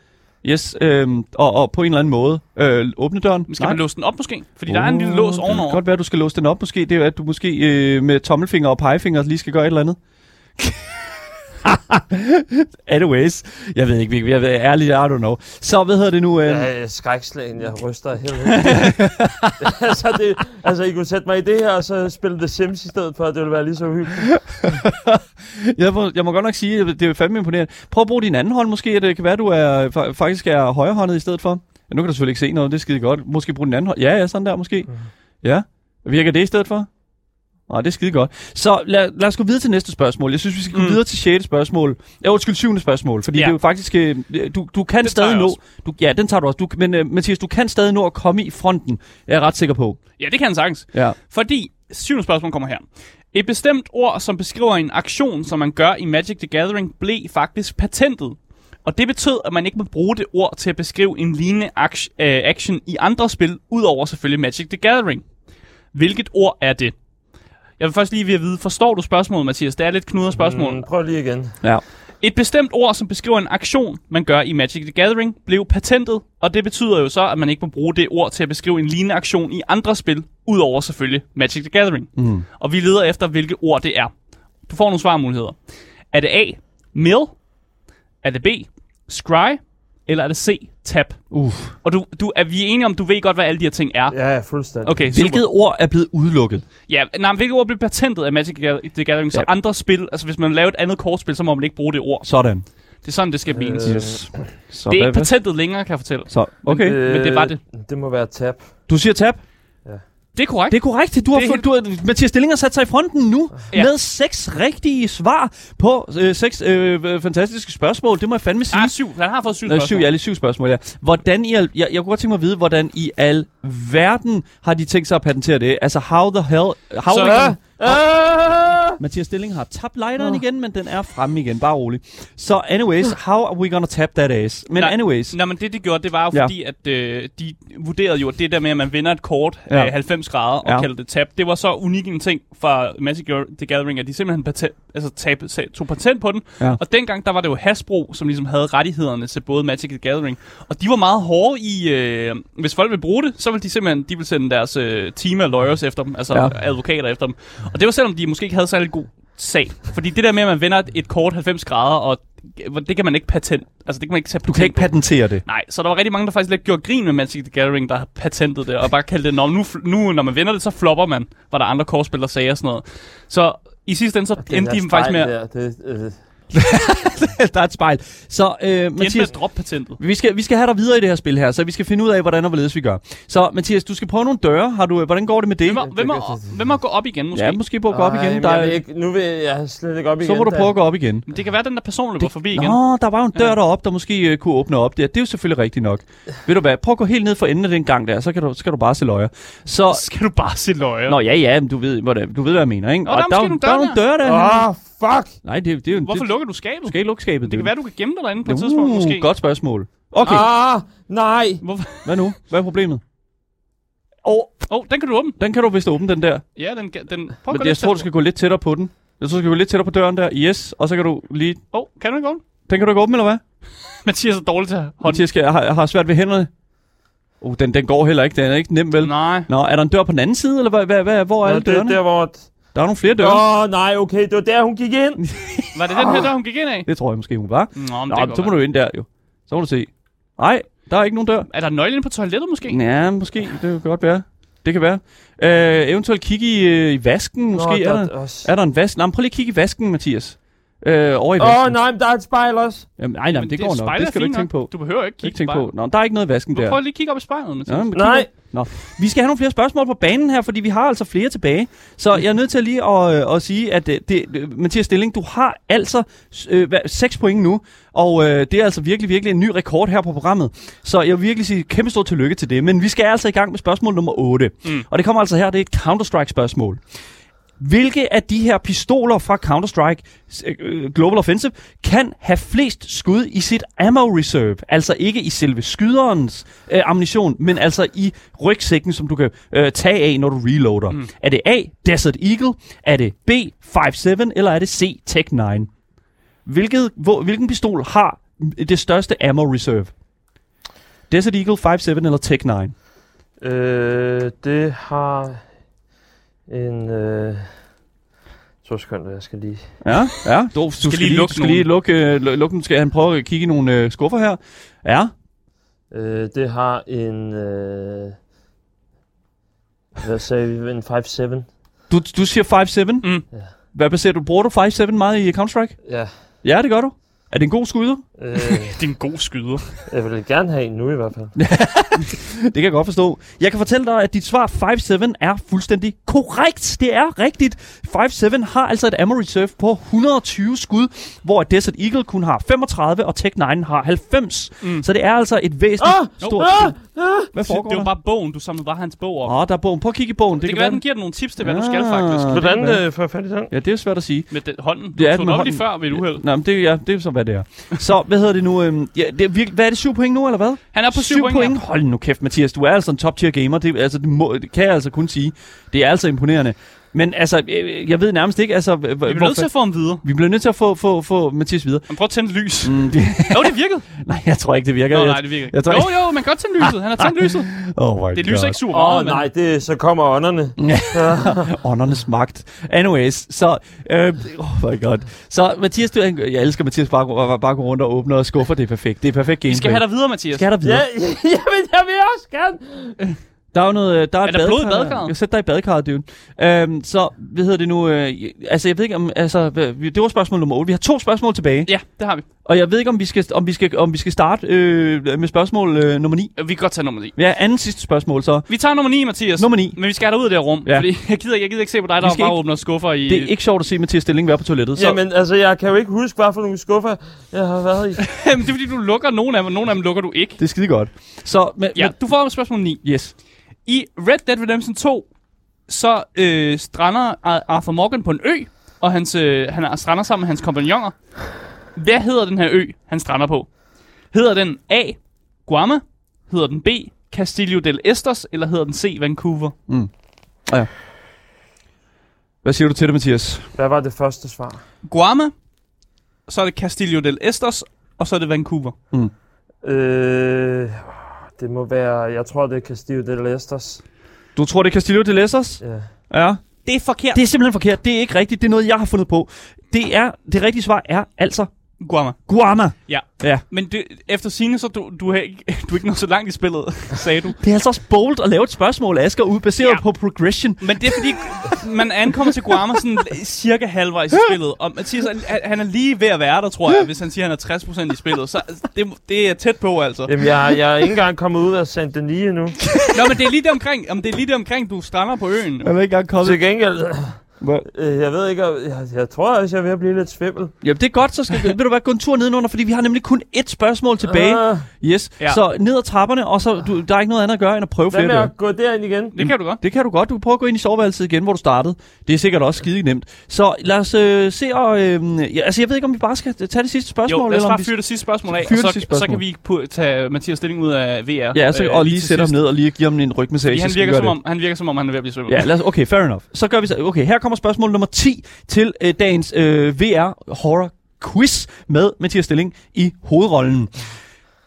Yes, øh, og, og på en eller anden måde øh, åbne døren. Skal man låse den op måske? Fordi der er en lille lås Det ovenover. kan godt være, at du skal låse den op måske. Det er jo, at du måske øh, med tommelfinger og pegefinger lige skal gøre et eller andet. Anyways, jeg ved ikke, jeg ved, ærligt, I don't know. Så hvad hedder det nu? Øh, Jeg er skrækslagen, jeg ryster helvede. altså, det, altså, I kunne sætte mig i det her, og så spille The Sims i stedet for, det ville være lige så hyggeligt. Jeg må, jeg må godt nok sige, at det er fandme imponerende. Prøv at bruge din anden hånd måske, det kan være, du er, fa- faktisk er højrehåndet i stedet for. Ja, nu kan du selvfølgelig ikke se noget, det er skide godt. Måske bruge din anden hånd. Ja, ja, sådan der måske. Ja. Virker det i stedet for? Nej, det er skide godt. Så lad, lad os gå videre til næste spørgsmål. Jeg synes, vi skal gå Mm. videre til 6. spørgsmål. Ja, undskyld, 7. spørgsmål. Fordi Ja. det er jo faktisk... øh, Du, du kan tager stadig nå... Du, ja, den tager du også. Du, men uh, Mathias, du kan stadig nå at komme i fronten. Jeg er ret sikker på. Ja, det kan han sagtens. Ja. Fordi, syvende spørgsmål kommer her. Et bestemt ord, som beskriver en aktion, som man gør i Magic the Gathering, blev faktisk patentet. Og det betød, at man ikke må bruge det ord til at beskrive en lignende øh, action i andre spil, udover selvfølgelig Magic the Gathering. Hvilket ord er det? Jeg vil først lige ved at vide, forstår du spørgsmålet, Mathias? Det er lidt knuder spørgsmål. Mm, prøv lige igen. Ja. Et bestemt ord, som beskriver en aktion, man gør i Magic the Gathering, blev patentet, og det betyder jo så, at man ikke må bruge det ord til at beskrive en lignende aktion i andre spil, udover selvfølgelig Magic the Gathering. Mm. Og vi leder efter, hvilke ord det er. Du får nogle svarmuligheder. Er det A, mill? Er det B, scry? Eller er det C, tap? Uff. Og du, du, er vi enige om, du ved godt, hvad alle de her ting er? Ja, ja, fuldstændig. Okay, super. Hvilket ord er blevet udelukket? Ja, nej, men hvilket ord blev patentet af Magic the Gathering? Så Ja. andre spil, altså hvis man laver et andet kortspil, så må man ikke bruge det ord. Sådan. Det er sådan, det skal blive. Øh, Yes. Så, det er ikke patentet længere, kan jeg fortælle. Så, okay. Øh, men det var det. Det må være tab. Du siger tab? Det er korrekt. Det er korrekt. Du har, fået, du har Mathias Stilling har sat sig i fronten nu Ja. med seks rigtige svar på øh, seks øh, øh, fantastiske spørgsmål. Det må jeg fandme sige. Ah, syv. Han har fået syv Nå, syv, spørgsmål. ja, lige syv spørgsmål, ja. Hvordan i al, jeg, jeg kunne godt tænke mig at vide, hvordan i al verden har de tænkt sig at patentere det? Altså, how the hell... How Så- we Ah! Mathias Stilling har tabt lighteren igen, men den er fremme igen. Bare rolig. Så anyways, how are we gonna tap that ass? Men Nej, anyways... Nå, men det de gjorde, det var jo Ja. fordi, at øh, de vurderede jo, at det der med, at man vender et kort Ja. af 90 grader og Ja. kalder det tab, det var så unik en ting fra Magic the Gathering, at de simpelthen patent, altså tab, tog patent på den. Ja. Og dengang, der var det jo Hasbro, som ligesom havde rettighederne til både Magic the Gathering. Og de var meget hårde i, øh, hvis folk vil bruge det, så vil de simpelthen, de vil sende deres øh, team af lawyers efter dem, altså ja. advokater efter dem. Og det var selvom de måske ikke havde særlig god sag. Fordi det der med, at man vender et- kort 90 grader, og det kan man ikke patent, altså det kan man ikke tage Du kan ikke på. patentere det. Nej, så der var rigtig mange, der faktisk lidt gjorde grin med Magic the Gathering, der har patentet det, og bare kaldte det, Nå, nu, nu når man vender det, så flopper man, var der andre kortspillere sagde og sådan noget. Så i sidste ende, så endte der de faktisk med... Der, det, øh, der er et spejl. Så øh, Mathias, at droppe patentet. vi skal, vi skal have dig videre i det her spil her, så vi skal finde ud af, hvordan og hvorledes vi gør. Så Mathias, du skal prøve nogle døre. Har du, øh, hvordan går det med det? Hvem må, hvem, må, hvem må gå op igen, måske? Ja, måske på at gå op Ej, igen. Der jeg vil ikke, nu vil jeg slet ikke op igen. så må du prøve at gå op igen. Men Det kan være, den der person løber forbi igen. Nå, der var jo en dør deroppe, der måske øh, kunne åbne op der. Det er jo selvfølgelig rigtigt nok. Ved du hvad, prøv at gå helt ned for enden af den gang der, så kan du, så kan du bare se løjer. Så, Skal du bare se løjer? nå ja, ja, men du ved, hvordan, du ved, hvad jeg mener, ikke? Nå, der er der, måske er- nogle der er nogle døre der. Åh, oh, fuck! Nej, det, det er jo... Hvorfor det, lukker du skabet? du skal ikke lukke skabet. Det kan være, du kan gemme dig derinde på et tidspunkt, uh, måske. Godt spørgsmål. Okay, Ah, nej! Hvorfor? hvad nu? Hvad er problemet? Åh, oh, oh, den kan du åbne. Den kan du vist åbne, den der. Ja, den, kan- den prøv Men jeg lidt tror, du skal gå lidt tættere på den. Jeg tror, du skal gå lidt tættere på døren der. Yes, og så kan du lige... Åh, oh, kan du ikke åbne? Den kan du ikke åbne, eller hvad? Mathias er dårlig til at hånd. Mathias, skal, jeg, har, jeg har svært ved hænderne. Oh, den, den går heller ikke. Den er ikke nem, vel? Nej. Nå, er der en dør på den anden side, eller hvad, hvad, hvad, hvor er Nå, alle det er dørene? der, hvor... Der er nogle flere døre. Åh, oh, nej, okay, det var der, hun gik ind. Var det den her, der hun gik ind af? Det tror jeg måske, hun var. Nå, men Nå, det men så må godt du ind der jo. Så må du se. Nej, der er ikke nogen dør. være. Er der en nøgle inde på toilettet, måske? Ja, måske. Det kan godt være. Det kan være. Øh, eventuelt kigge i, øh, i vasken, måske. Nå, er, der, er der en vask? Nej, prøv lige at kigge i vasken, Mathias. Øh, over i Åh, vasken. oh, nej, men der er et spejl også. Jamen, nej, nej, men det, går nok. Det skal du ikke tænke på. Du behøver ikke kigge ikke tænke på. Nå, der er ikke noget i vasken Du der. prøver lige at kigge op i spejlet, Mathias. Men kig Nej. Nå, vi skal have nogle flere spørgsmål på banen her, fordi vi har altså flere tilbage. Så jeg er nødt til lige at, øh, at sige, at øh, det, øh, Mathias Stilling, du har altså øh, hvad, 6 point nu, og øh, det er altså virkelig, virkelig en ny rekord her på programmet. Så jeg vil virkelig sige kæmpe stort tillykke til det. Men vi skal altså i gang med spørgsmål nummer 8. Mm. Og det kommer altså her, det er et Counter-Strike spørgsmål. Hvilke af de her pistoler fra Counter-Strike øh, Global Offensive kan have flest skud i sit ammo reserve? Altså ikke i selve skyderens øh, ammunition, men altså i rygsækken, som du kan øh, tage af, når du reloader. Mm. Er det A, Desert Eagle? Er det B, 5.7? Eller er det C, Tech 9? Hvilket, hvor, hvilken pistol har det største ammo reserve? Desert Eagle, 5.7 eller Tech 9? Øh, det har en... Øh, to sekunder, jeg skal lige... Ja, ja. Du, du skal, lige lukke skal lige lukke, øh, lu- lukke den. Skal han prøve at kigge i nogle øh, skuffer her? Ja. Øh, det har en... Øh, hvad sagde vi? En 5-7. Du, du siger 5-7. Mm. Ja. Hvad baserer du? Bruger du 5-7 meget i Counter-Strike? Ja. Ja, det gør du. Er det en god skyder? Øh, Det er en god skyder. jeg vil gerne have en nu i hvert fald. Det kan jeg godt forstå. Jeg kan fortælle dig, at dit svar 5-7 er fuldstændig korrekt. Det er rigtigt. 5-7 har altså et ammo reserve på 120 skud, hvor Desert Eagle kun har 35, og Tech 9 har 90. Mm. Så det er altså et væsentligt Ah! stort Ah! skud. Hvad foregår Det var bare bogen. Du samlede bare hans bog op. Åh, der er bogen. Prøv at kigge i bogen. Det, kan være, den giver dig nogle tips til, hvad du skal Ah. faktisk. det Hvordan kan øh, får jeg fat i den? Ja, det er svært at sige. Med den, hånden. Du Det er tog den op lige hånden. før ved et uheld. Nej, men det, ja, det er så, hvad det er. Så, hvad hedder det nu? Øhm, ja, det er virkelig, hvad er det, syv point nu, eller hvad? Han er på syv point. point. ja. Hold nu kæft, Mathias. Du er altså en top-tier gamer. Det, altså, det, må, det kan jeg altså kun sige. Det er altså imponerende. Men altså, øh, jeg ved nærmest ikke, altså... Vi bliver nødt til at få ham videre. vi bliver nødt til at få, få, få Mathias videre. Han prøver at tænde lys. Mm, det, Jo, det virkede. nej, jeg tror ikke, det virker. Nå, nej, det virker ikke. jeg tror Jo, ikke- jo, man kan godt tænde lyset. Han har tændt lyset. Oh my Det lyser God. ikke super Åh, oh, men nej, det, så kommer ånderne. Åndernes magt. Anyways, så... Øh, oh my god. Så Mathias, du, jeg elsker Mathias bare, bare, bare gå rundt og åbne og skuffer. Det er perfekt. Det er perfekt gameplay. vi skal have dig videre, Mathias. skal have dig videre. Ja, jamen, jeg vil også gerne. Der er jo noget, øh, der er, et Er der blod i badekar. badekarret? Jeg sætter dig i badekarret, dude. Øhm, så, hvad hedder det nu? Øh, altså, jeg ved ikke om... Altså, det var spørgsmål nummer 8. Vi har to spørgsmål tilbage. Ja, det har vi. Og jeg ved ikke, om vi skal, om vi skal, om vi skal starte øh, med spørgsmål øh, nummer 9. Vi kan godt tage nummer 9. Ja, anden sidste spørgsmål så. Vi tager nummer 9, Mathias. Nummer 9. Men vi skal have dig ud af det her rum. Ja. Fordi jeg gider, jeg gider ikke se på dig, der bare åbner skuffer i... Det er ikke sjovt at se Mathias Stilling være på toilettet. Så, Jamen, altså, jeg kan jo ikke huske, hvad for nogle skuffer jeg har været i. Jamen, det er fordi, du lukker nogle af dem, og nogle af dem lukker du ikke. det er skide godt. Så, men, Ja, du får spørgsmål 9. men, yes. I Red Dead Redemption 2, så øh, strander Ar- Arthur Morgan på en ø, og hans, øh, han er- strander sammen med hans kompagnoner. Hvad hedder den her ø, han strander på? Hedder den A. Guam? Hedder den B. Castillo del Estos? Eller hedder den C. Vancouver? Hvad siger du til det, Mathias? Hvad var det første svar? Guam, så er det Castillo del Estos, og så er det Vancouver. Øh, det må være, jeg tror, det er Castillo del Estos. Du tror, det er Castillo de Lessos? Ja. Ja. Det er forkert. Det er simpelthen forkert. Det er ikke rigtigt. Det er noget, jeg har fundet på. Det er det rigtige svar er altså Guama. Guama. Ja. Ja. Men det, efter sine så du, du, er ikke, du er ikke nået så langt i spillet, sagde du. Det er altså også bold at lave et spørgsmål, Asger, ud baseret Ja. på progression. Men det er fordi, man ankommer til Guama sådan cirka halvvejs i spillet. Og Mathias, han- han er lige ved at være der, tror jeg, hvis han siger, at han er 60% i spillet. Så altså, det, det er tæt på, altså. Jamen, jeg, jeg er ikke engang kommet ud af Saint Denis endnu. Nå, men det er lige der omkring, om det er lige der omkring, du strander på øen. Jeg er ikke engang kommet. Til gengæld, Hvad? øh, jeg ved ikke, jeg, jeg tror også, jeg er ved at blive lidt svimmel. Jamen, det er godt, så skal vil du bare gå en tur nedenunder, fordi vi har nemlig kun ét spørgsmål tilbage. Ah, Yes, Ja. så ned ad trapperne, og så du, der er ikke noget andet at gøre, end at prøve hvad flere med døre. at gå derind igen? Det kan du godt. Det kan du godt. Du kan prøve at gå ind i soveværelset igen, hvor du startede. Det er sikkert også skide nemt. Så lad os øh, se og... Øh, ja, altså, jeg ved ikke, om vi bare skal tage det sidste spørgsmål. Jo, lad os eller om bare fyre det sidste spørgsmål af, og så, så spørgsmål. kan vi tage Mathias stilling ud af VR. Ja, så, øh, og lige sætte ham ned og lige give ham en rygmassage. Han så virker, som om, han virker som om, han er ved at blive svimmel. Ja, lad os, okay, fair enough. Så gør vi så. Okay, her kommer spørgsmål nummer 10 til øh, dagens øh, VR Horror Quiz med Mathias Stilling i hovedrollen.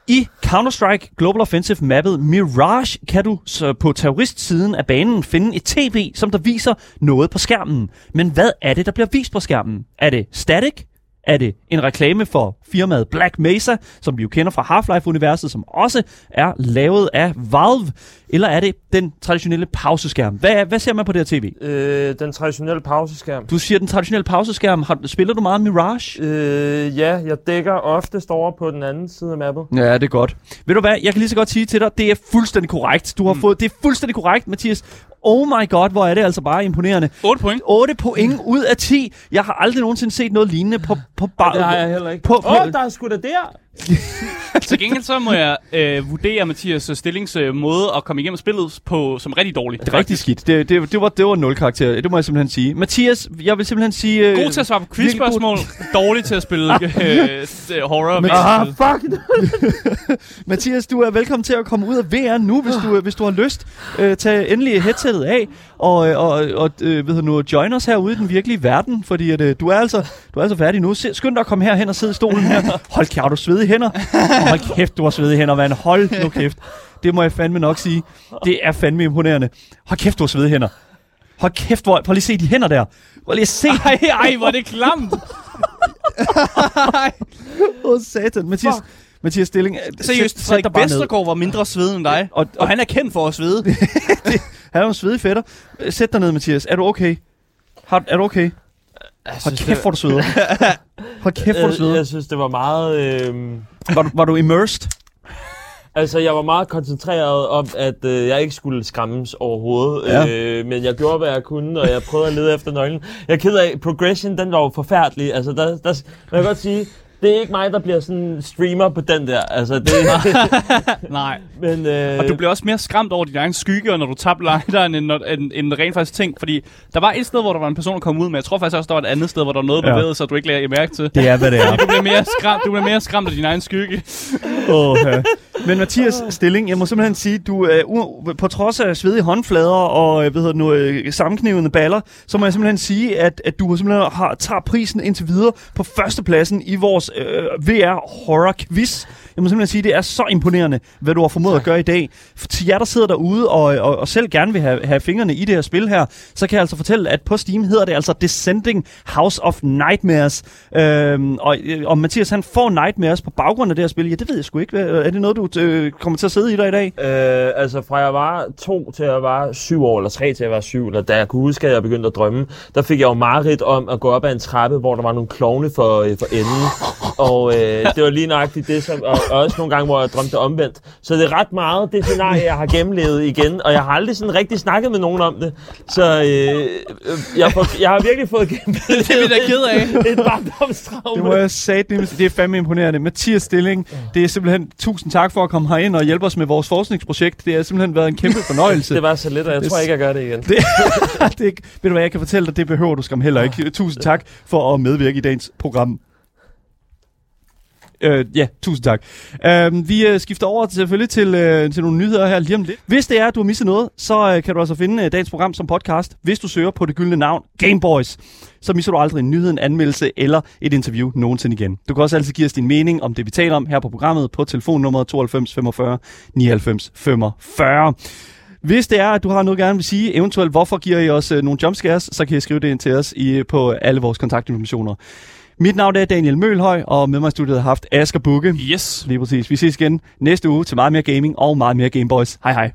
I Counter-Strike Global Offensive mappet Mirage kan du så på terroristsiden af banen finde et tv, som der viser noget på skærmen. Men hvad er det, der bliver vist på skærmen? Er det static? Er det en reklame for firmaet Black Mesa, som vi jo kender fra Half-Life-universet, som også er lavet af Valve? Eller er det den traditionelle pauseskærm? Hvad, hvad ser man på det her tv? Øh, den traditionelle pauseskærm. Du siger den traditionelle pauseskærm. Har, spiller du meget Mirage? Øh, ja, jeg dækker oftest over på den anden side af mappet. Ja, det er godt. Ved du hvad, jeg kan lige så godt sige til dig, det er fuldstændig korrekt. Du har fået, det er fuldstændig korrekt, Mathias. Oh my god, hvor er det altså bare imponerende. 8 point. 8 point ud af 10. Jeg har aldrig nogensinde set noget lignende på, på bar. Det har jeg heller ikke. På- oh, der er sgu da der! Til gengæld så må jeg øh, vurdere Mathias Stillings øh, måde at komme igennem spillet på som rigtig dårlig. Det er rigtig skidt. Det, det, det, var, det var 0 karakter. Det må jeg simpelthen sige. Mathias, jeg vil simpelthen sige... øh, God til at svare på quizspørgsmål, dårlig til at spille øh, øh, horror. Men- Ah, fuck! Mathias, du er velkommen til at komme ud af VR nu, hvis du, hvis du har lyst. Øh, tag endelig headsettet af og, øh, og, og øh, ved du nu, join os herude i den virkelige verden, fordi at, øh, du, er altså, du er altså færdig nu. Se, skynd dig at komme herhen og sidde i stolen her. Hold kæft, har du svedige hænder? Og hold kæft, du har svedige hænder, mand. Hold nu kæft. Det må jeg fandme nok sige. Det er fandme imponerende. Hold kæft, du har svedige hænder. Hold kæft, hvor, prøv lige at se de hænder der. Prøv lige at se. ej, ej, hvor er det klamt. Åh, satan. Mathias, Mathias Stilling. øh, Seriøst, Frederik. Vestergaard var mindre sved end dig. Og, Og han er kendt for at svede. Han er jo en svedig fætter. Øh, Sæt dig ned, Mathias. Er du okay? Har, er du okay? Hold kæft, hvor du sveder. Hold kæft, hvor du Jeg, synes, det var meget... Øh, Var du, var du immersed? altså, jeg var meget koncentreret om, at øh, jeg ikke skulle skræmmes overhovedet. Ja. Øh, men jeg gjorde, hvad jeg kunne, og jeg prøvede at lede efter nøglen. Jeg er ked af, progression, den var jo forfærdelig. Altså, der, der, man kan godt sige, det er ikke mig, der bliver sådan streamer på den der. Altså, det, Nej. men, øh, Og du bliver også mere skræmt over din egen skygge, når du tabte lighteren, end, når- end, end rent faktisk ting. Fordi der var et sted, hvor der var en person, der kom ud, men jeg tror faktisk også, der var et andet sted, hvor der var noget Ja. bevæget sig, du ikke lagde mærke til. Det er, hvad det er. Du bliver mere skræmt, du bliver mere skræmt af din egen skygge. oh, ja. Men Mathias Stilling, jeg må simpelthen sige, du er uh, på trods af svedige håndflader og øh, det nu, øh, sammenknivende baller, så må jeg simpelthen sige, at, at du simpelthen har, tager prisen indtil videre på førstepladsen i vores øh, VR Horror Quiz. Jeg må simpelthen sige, at det er så imponerende, hvad du har formået at gøre i dag. For til jer, der sidder derude og, og, og selv gerne vil have, have fingrene i det her spil her, så kan jeg altså fortælle, at på Steam hedder det altså Descending House of Nightmares. Øhm, og, øh, og Mathias, han får Nightmares på baggrund af det her spil. Ja, det ved jeg sgu ikke. Er det noget, du øh, kommer til at sidde i dig i dag? Øh, altså fra jeg var to til jeg var syv år, eller tre til jeg var syv, eller da jeg kunne huske, at jeg begyndte at drømme, der fik jeg jo mareridt om at gå op ad en trappe, hvor der var nogle klovne for, øh, for enden. Og øh, det var lige nøjagtigt det, som, og, og også nogle gange, hvor jeg drømte omvendt. Så det er ret meget det scenarie, jeg har gennemlevet igen, og jeg har aldrig sådan rigtig snakket med nogen om det. Så øh, øh, jeg, får, jeg har virkelig fået gennemlevet Det er vi da ked af. et barndomstraume. Det må jeg sige, det er fandme imponerende. Mathias Stilling, det er simpelthen tusind tak for at komme herind og hjælpe os med vores forskningsprojekt. Det har simpelthen været en kæmpe fornøjelse. Det var så lidt, og jeg tror ikke, jeg gør det igen. det, det, ved du hvad, jeg kan fortælle dig, det behøver du skam heller ikke. Tusind tak for at medvirke i dagens program. Øh, ja, tusind tak. Øh, vi øh, skifter over til, selvfølgelig til, øh, til nogle nyheder her lige om lidt. Hvis det er, at du har misset noget, så øh, kan du altså finde øh, dagens program som podcast, hvis du søger på det gyldne navn Gameboys. Så misser du aldrig en nyhed, en anmeldelse eller et interview nogensinde igen. Du kan også altid give os din mening om det, vi taler om her på programmet på telefonnummer 92 45 99 45. Hvis det er, at du har noget gerne vil sige, eventuelt hvorfor giver I os øh, nogle jumpscares, så kan I skrive det ind til os i, øh, på alle vores kontaktinformationer. Mit navn er Daniel Mølhøj, og med mig i studiet har haft Asger Bukke. Yes. Lige præcis. Vi ses igen næste uge til meget mere gaming og meget mere Gameboys. Hej hej.